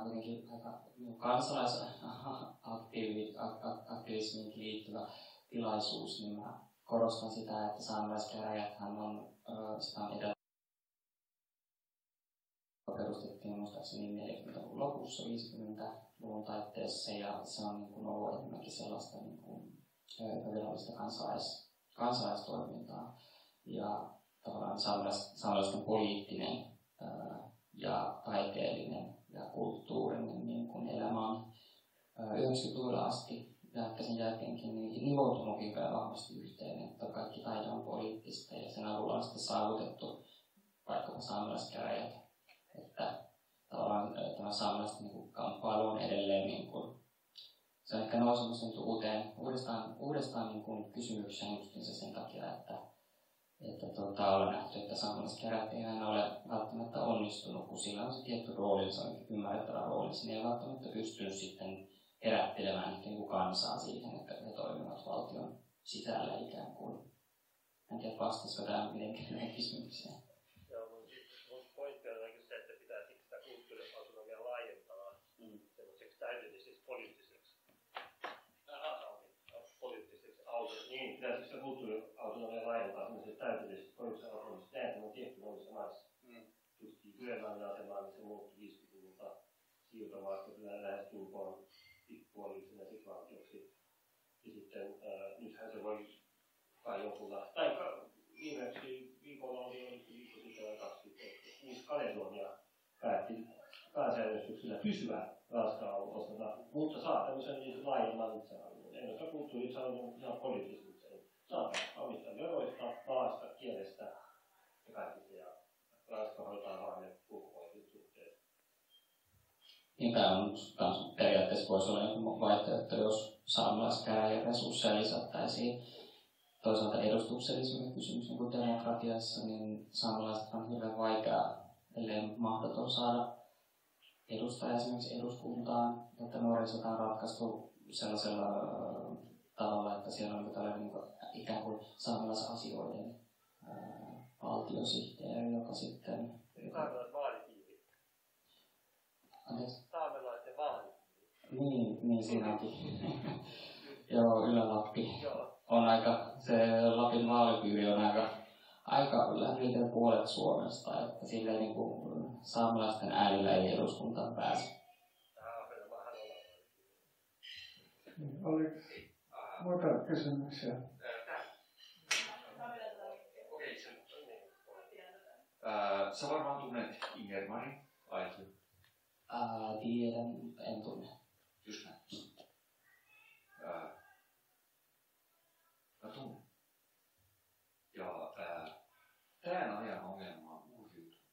kuitenkin aika niin kansalaisaktivismiin liittyvä tilaisuus, niin mä korostan sitä, että saamelaiskäräjäthän on, sitä on edellä perustettiin muistaakseni 40-luvun lopussa, 50-luvun taitteessa, ja se on niin kuin ollut enemmänkin sellaista niin kuin, virallista kansalais, kansalaistoimintaa. Ja tavallaan saamelaisten poliittinen ää, ja taiteellinen ja kulttuurinen niin kuin elämä on 90-luvulla asti. Ja ehkä sen jälkeenkin niin nivoutunutkin vahvasti yhteen, että kaikki taide on poliittista ja sen avulla on sitten saavutettu vaikkapa saamelaiskäräjät, että tavallaan tämä saamelaisten niin kamppailu on edelleen niin kuin, se on ehkä nousemassa uuteen, uudestaan, uudestaan niin kuin kysymykseen sen takia, että että tota, ollaan nähty, että saamelaiskäräjät ei aina ole välttämättä onnistunut, kun sillä on se tietty rooli, se on ymmärrettävä rooli, niin ei välttämättä pystynyt sitten herättelemään niin kuin kansaa siihen, että he toimivat valtion sisällä ikään kuin. En tiedä, vastasiko tämä mitenkään kysymykseen. On täydelliseksi poliittiseksi, poliittiseksi auto, niin pitää sitä kulttuuriautonomiaa laajentaa semmoiseksi täydelliseksi poliittiseksi autonomiaksi. Näin on tehty monissa maissa. Mm. Just Grönlannin asemaa, niin se muuttui 50-luvulta siirtomaasta lähes tulkoon pikkupoliittisena siklaatioksi. Ja sitten äh, nythän se voi kai jonkunla, tai viimeksi viikolla oli viikko sitten vai kaksi sitten, uusi Kaledonia päätti pääsäännöstyksellä pysyä Ranskan osana, mutta saa tämmöisen niin laajemman itsehallinnon. Ei ole kulttuuri itsehallinnon ihan poliittisesti itsehallinnon. Saa päättää omista veroista, maasta, kielestä ja kaikista. Ja Ranska hoitaa vaan ne ulkopuoliset suhteet. Niin tämä on kans, periaatteessa voisi olla joku vaihtoehto, jos saamelaiskäräjien resursseja lisättäisiin toisaalta edustuksellisuuden kysymys niin kuin demokratiassa, niin saamelaiset on hirveän vaikea, ellei mahdoton saada edustaa esimerkiksi eduskuntaan, että nuorisosta on ratkaistu sellaisella tavalla, että siellä on tällainen niin ikään kuin saamelaisasioiden valtiosihteeri, joka sitten... Saamelaiset vaalipiiri. Anteeksi? Saamelaisten vaalipiiri. Niin, niin siinäkin. Joo, Ylä-Lappi. Joo. On aika, se Lapin vaalipiiri on aika, aika läheltä puolet Suomesta, että sillä niin kuin saamelaisten äänillä ei eduskuntaan pääse. Oliko muita kysymyksiä? Okei, se. Ää, Sä varmaan tunnet Ingermanin Aitle. Ää, tiedän, en tunne. Just näin. Ää, Mä tunnen. Ja ää, tämän ajan ongelma on uusiutuminen.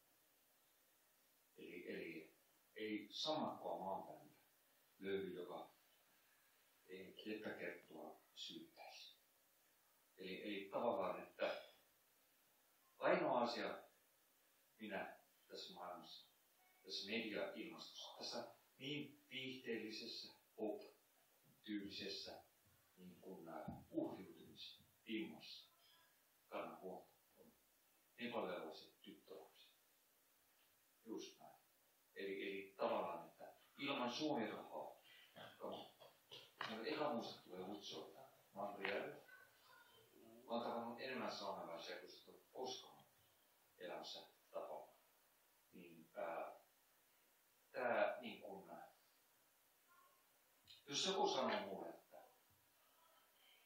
Eli, eli ei samakkoa maanpäivänä löydy, joka ei kettä kertoa syyttäisi. Eli, eli tavallaan, että ainoa asia minä tässä maailmassa, tässä media-ilmastossa, tässä niin viihteellisessä, pop-tyylisessä niin kuin, äh, uhriutumisilmassa kannan huolta nepalilaiset tyttölapset. Just näin. Eli, eli tavallaan, että ilman Suomi-rahaa, niin eka muista tulee Utsoilta, Mandrielle. Mä oon tavannut enemmän saamelaisia kuin koskaan elämässä ää, tää niin kun, jos joku sanoo mulle, että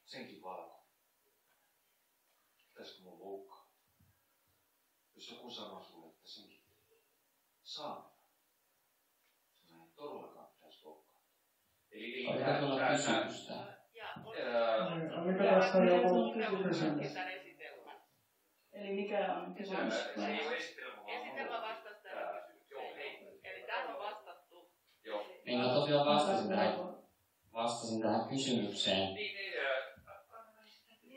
senkin valko, pitäisikö mun loukkaa? Jos joku sanoo sulle, että senkin saa, se ei todellakaan pitäisi loukkaa. Eli, eli tulla tää- kysymystä? Niin, Oliko tässä joku kysymys? Eli mikä on kysymys? Se ei ole esitelmä, vaan Esitelmä monologi. vastasi Tää- tähän Joo, hei. kysymykseen. Eli tähän on vastattu. Joo. Niin mä tosiaan vastasin tähän, vastasin tähän kysymykseen. Niin,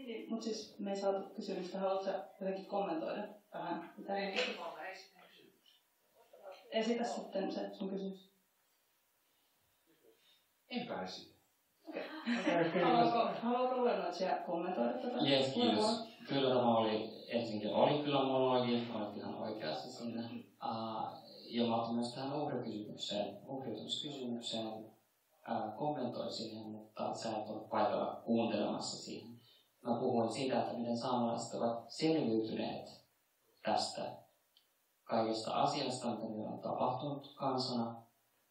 niin, mutta siis me ei saatu kysymystä. Haluatko sä jotenkin kommentoida tähän? Mitä ei, esitä sitten se sun kysymys. Enpä esitä. Okei, kiitos. Haluatko, haluatko luennoitsija kommentoida tätä? Jees, kiitos. Kyllä tämä oli, ensinnäkin oli kyllä monologi, olet ihan oikeassa siinä. Uh, otin myös tähän uhrikysymykseen, uhriutumiskysymykseen, uh, kommentoin siihen, mutta sä et ole paikalla kuuntelemassa siihen. Mä puhuin siitä, että miten saamelaiset ovat selviytyneet tästä kaikesta asiasta, mitä meillä on tapahtunut kansana,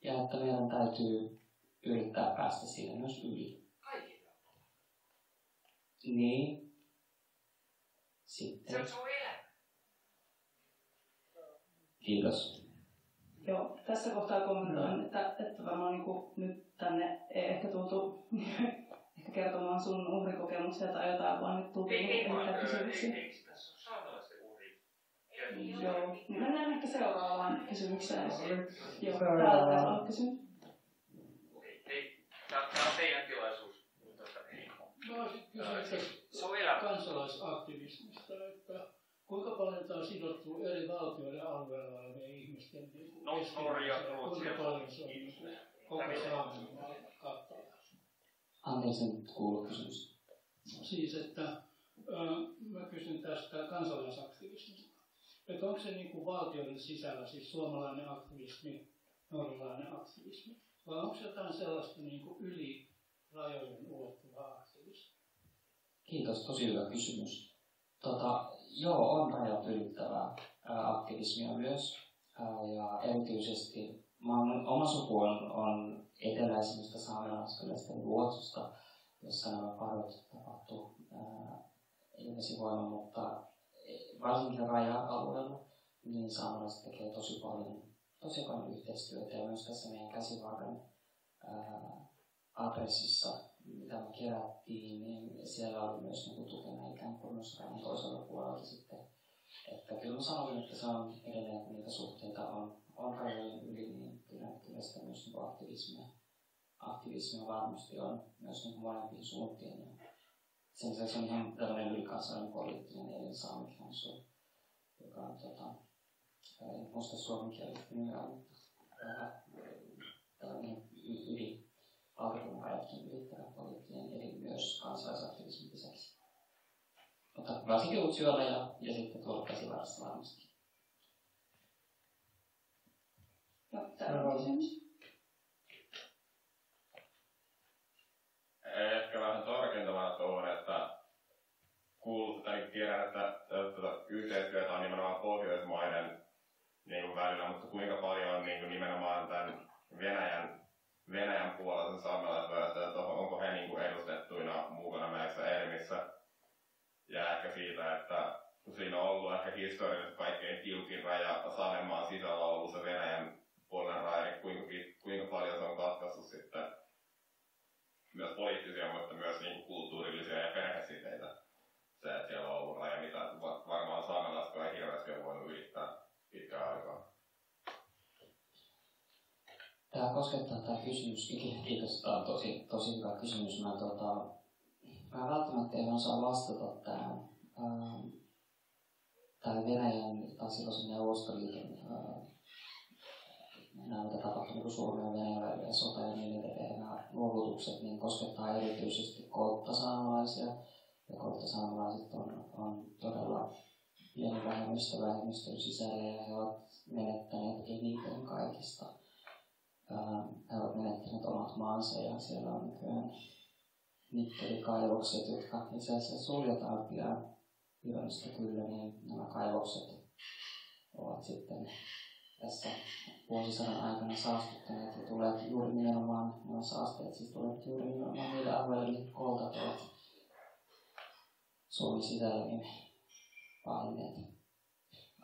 ja että meidän täytyy yrittää päästä siitä myös yli. Kaikilla. Niin. Se Sitten. on sun elämä. Kiitos. Joo, tässä kohtaa kommentoin, että, että varmaan niin kuin nyt tänne ei ehkä tultu ehkä kertomaan sun uhrikokemuksia tai jotain, vaan nyt tultiin ää, ei, kysymyksiä. Joo, niin mennään ehkä seuraavaan kysymykseen. Joo, seuraava- täällä taisi olla kysymys. Okei, hei. Tää on teidän tilaisuus. Mä olisin kysynyt kansalaisaktivismista, että kuinka paljon tämä on sidottu eri valtioiden alueella olevien ihmisten niin kuin No, keskinäiseen Norja, ja Ruotsi kuinka ja paljon se on niin kuin koko Saamen kattava? Anteeksi, en nyt kuullut kysymys. Siis, että ö, mä kysyn tästä kansalaisaktivismista. Että onko se niin kuin valtioiden sisällä, siis suomalainen aktivismi, norjalainen aktivismi, vai onko se jotain sellaista niin kuin yli rajojen ulottuvaa aktivismia? Kiitos, tosi hyvä kysymys. Tota, joo, on rajat ylittävää ää, aktivismia myös. Ja erityisesti mä oon, oma suku on, on eteläisimmistä saamelaiskylästä Luotsusta, jossa nämä padot tapahtuu ilmesivoilla, mutta varsinkin raja-alueella niin saamelaiset tekee tosi paljon, tosi paljon yhteistyötä ja myös tässä meidän käsivarren adressissa, mitä me kerättiin, niin siellä oli myös niin tukena ikään kuin myös rajan toisella puolella sitten. Että kyllä sanoin, että se on edelleen, kun niitä suhteita on, on rajojen yli, niin kyllä, kyllä sitä myös niin aktivismia, aktivismia varmasti on myös niin molempiin suuntiin. Ja sen lisäksi on ihan tällainen ylikansallinen poliittinen elin saamiklansu, joka on tota, en muista suomenkielistä nimeä, mutta tällainen yli valtakunnan rajatkin ylittävä poliittinen elin myös kansalaisaktivismin. Mutta varsinkin Utsjoella ja, ja sitten tuolla käsivarassa varmasti. Ja täällä on kysymys. Ehkä vähän tarkentavana tuohon, että kuullut tai tiedän, että, että tuota, yhteistyötä on nimenomaan Pohjoismaiden niin kuin välillä, mutta kuinka paljon on niin kuin nimenomaan tämän Venäjän, Venäjän puolella saamelaisväestö, että onko he niin kuin edustettuina mukana näissä elimissä. Ja ehkä siitä, että kun siinä on ollut ehkä historiallisesti kaikkein tiukin raja Saarenmaan sisällä on ollut se Venäjän puolen raja, niin kuinka, kuinka paljon se on katkaissut sitten myös poliittisia, mutta myös niin kulttuurillisia ja perhesiteitä. Se, että siellä on ollut raja, mitä varmaan saamelaisetkaan ei hirveästi ole voinut ylittää pitkään aikaa. Tämä koskettaa tämä kysymys, kiitos, tämä on tosi, tosi hyvä kysymys. Mä, tota, mä välttämättä en osaa vastata tähän. Ähm, tämä Venäjän tai silloisen Neuvostoliiton nämä, mitä tapahtui niin Suomen ja Venäjän välillä sota ja niin edelleen, nämä luovutukset, niin koskettaa erityisesti kolttasaamalaisia. Ja kolttasaamalaiset on, on todella pieni vähemmistö vähemmistön sisällä ja he ovat menettäneet eniten kaikista. He ovat menettäneet omat maansa ja siellä on nykyään nikkelikaivokset, jotka itse asiassa suljetaan pian ironista kyllä, niin nämä kaivokset ovat sitten tässä vuosisadan aikana saastuttaneet ja tulee juuri nimenomaan, nämä saasteet siis tulevat juuri nimenomaan niille alueille, koltat ovat Suomen sisällä niin paineet.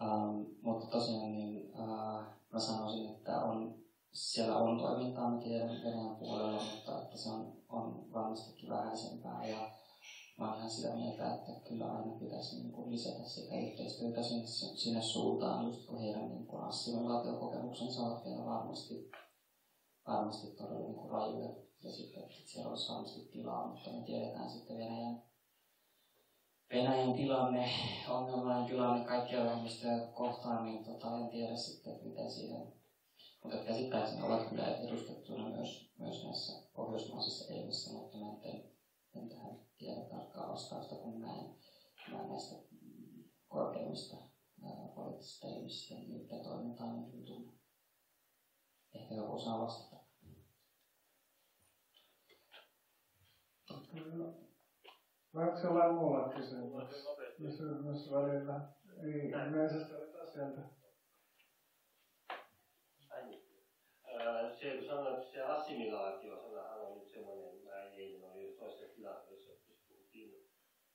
Um, mutta tosiaan niin, uh, mä sanoisin, että on, siellä on toimintaa, mä tiedän Venäjän puolella, mutta että se on, on varmastikin vähäisempää ja mä olen ihan sitä mieltä, että kyllä aina pitäisi niin kuin lisätä sitä yhteistyötä sinne, sinne suuntaan, just kun heidän niin kuin assimilaatiokokemuksensa ovat vielä varmasti, varmasti todella niin kuin rajuja. Ja sitten, että siellä olisi varmasti tilaa, mutta me tiedetään sitten Venäjän, Venäjän tilanne, ongelmainen tilanne kaikkia vähemmistöjä kohtaan, niin tota, en tiedä sitten, että miten siihen mutta käsittääkseni ovat kyllä edustettuina myös, myös näissä pohjoismaisissa elimissä, mutta mä en, en tähän tiedä tarkkaa vastausta, kun näin, näin näistä korkeimmista poliittisista elimistä niiden toimintaan en kyllä tunne. Ehkä joku osaa vastata. Vai onko jollain muulla kysymys? Kysymys välillä. Ei ilmeisesti ole sieltä. Se, kun sanoit, se assimilaatio-sanahan on nyt semmoinen, mä eilen oli just toisessa tilaisuudessa, jossa puhuttiin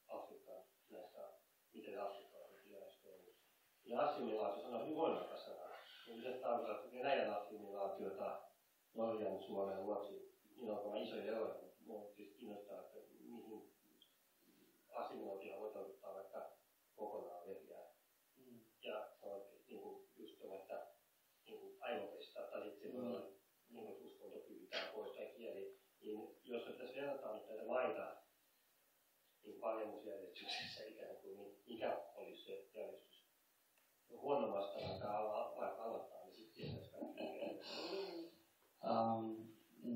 Afrikan näistä, miten afrikkalaiset toimii. Ja assimilaatio-sana on hyvin voimakas sana. Eli se tarkoittaa Venäjän assimilaatiota, Norjan, Suomen, Ruotsin, niin on tämä isoja eroja. Mua siis kiinnostaa, että mihin assimilaatio voi tarkoittaa vaikka kokonaan leviää. Mm. Ja sanoit, niin kuin just tuon, että niin kuin aivopesta, olla niin kuin uskontokyky tai pois tai kieli, niin jos tässä verrataan näitä maita niin paremmuusjärjestyksessä ikään kuin, niin mikä olisi se järjestys? Huonommasta vaikka, alo- vaikka aloittaa, niin sitten tietäisi kaikki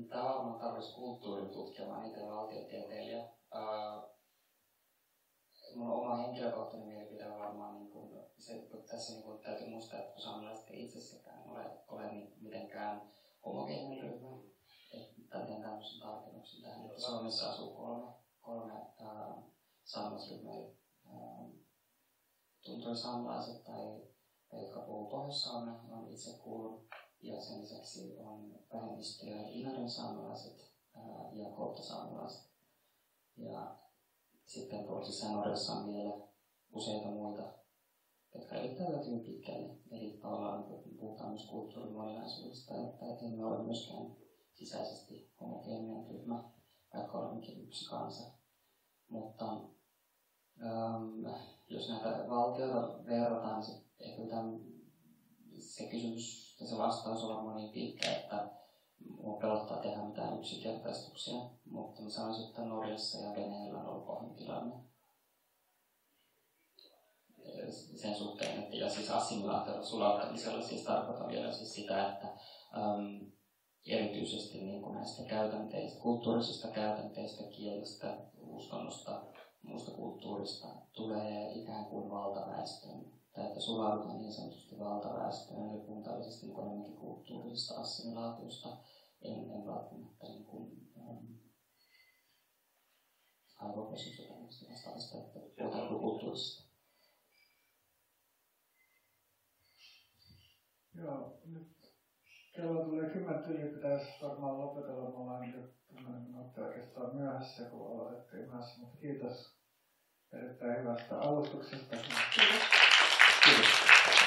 Tämä varmaan tarvitsisi kulttuurin tutkija, mä itse valtiotieteilijä. Uh, mun oma henkilökohtainen mielipide on varmaan niin kuin, se, että tässä niin kuin, täytyy muistaa, että saamelaiset ei itsessäkään ole, ole niin, mitenkään homogeeninen ryhmä. Että teen tämmöisen tarkennuksen tähän, että Suomessa asuu kolme, kolme uh, saamelaisryhmää, uh, tunturisaamelaiset tai jotka puhuu pohjois-saamea, on itse kuulun. Ja sen lisäksi on vähemmistöjä Inarin saamelaiset ja kolttasaamelaiset. Ja sitten toisissa Norjassa on vielä useita muita, jotka liittyvät hyvin pitkälle. Eli tavallaan puhutaan myös kulttuurin moninaisuudesta, että emme ole myöskään sisäisesti homogeeninen ryhmä, vaikka olemmekin yksi kansa. Mutta ähm, jos näitä valtioita verrataan, niin se, se kysymys ja se vastaus on varmaan niin pitkä, että mua pelottaa tehdä mitään yksinkertaistuksia, mutta mä sanoisin, että Norjassa ja Venäjällä on ollut pahin tilanne. Sen suhteen, että ja siis assimilaatiolla sulauttamisella siis tarkoitan vielä siis sitä, että äm, erityisesti niin kuin näistä käytänteistä, kulttuurisista käytänteistä, kielestä, uskonnosta, muusta kulttuurista tulee ikään kuin valtaväestön, tai että sulaudutaan niin sanotusti valtaväestöön, eli puhutaan tällaisesta niin enemmänkin kulttuurisesta assimilaatiosta, en, en välttämättä niin kuin, ähm, aivopesusta tämmöistä vastaavasta, että puhutaan kulttuurisesta. Joo, nyt kello tulee kymmentä yli, pitäisi varmaan lopetella. Me ollaan nyt kymmenen minuuttia oikeastaan myöhässä, kun aloitettiin myöhässä, mutta kiitos erittäin hyvästä alustuksesta. Kiitos. Kiitos.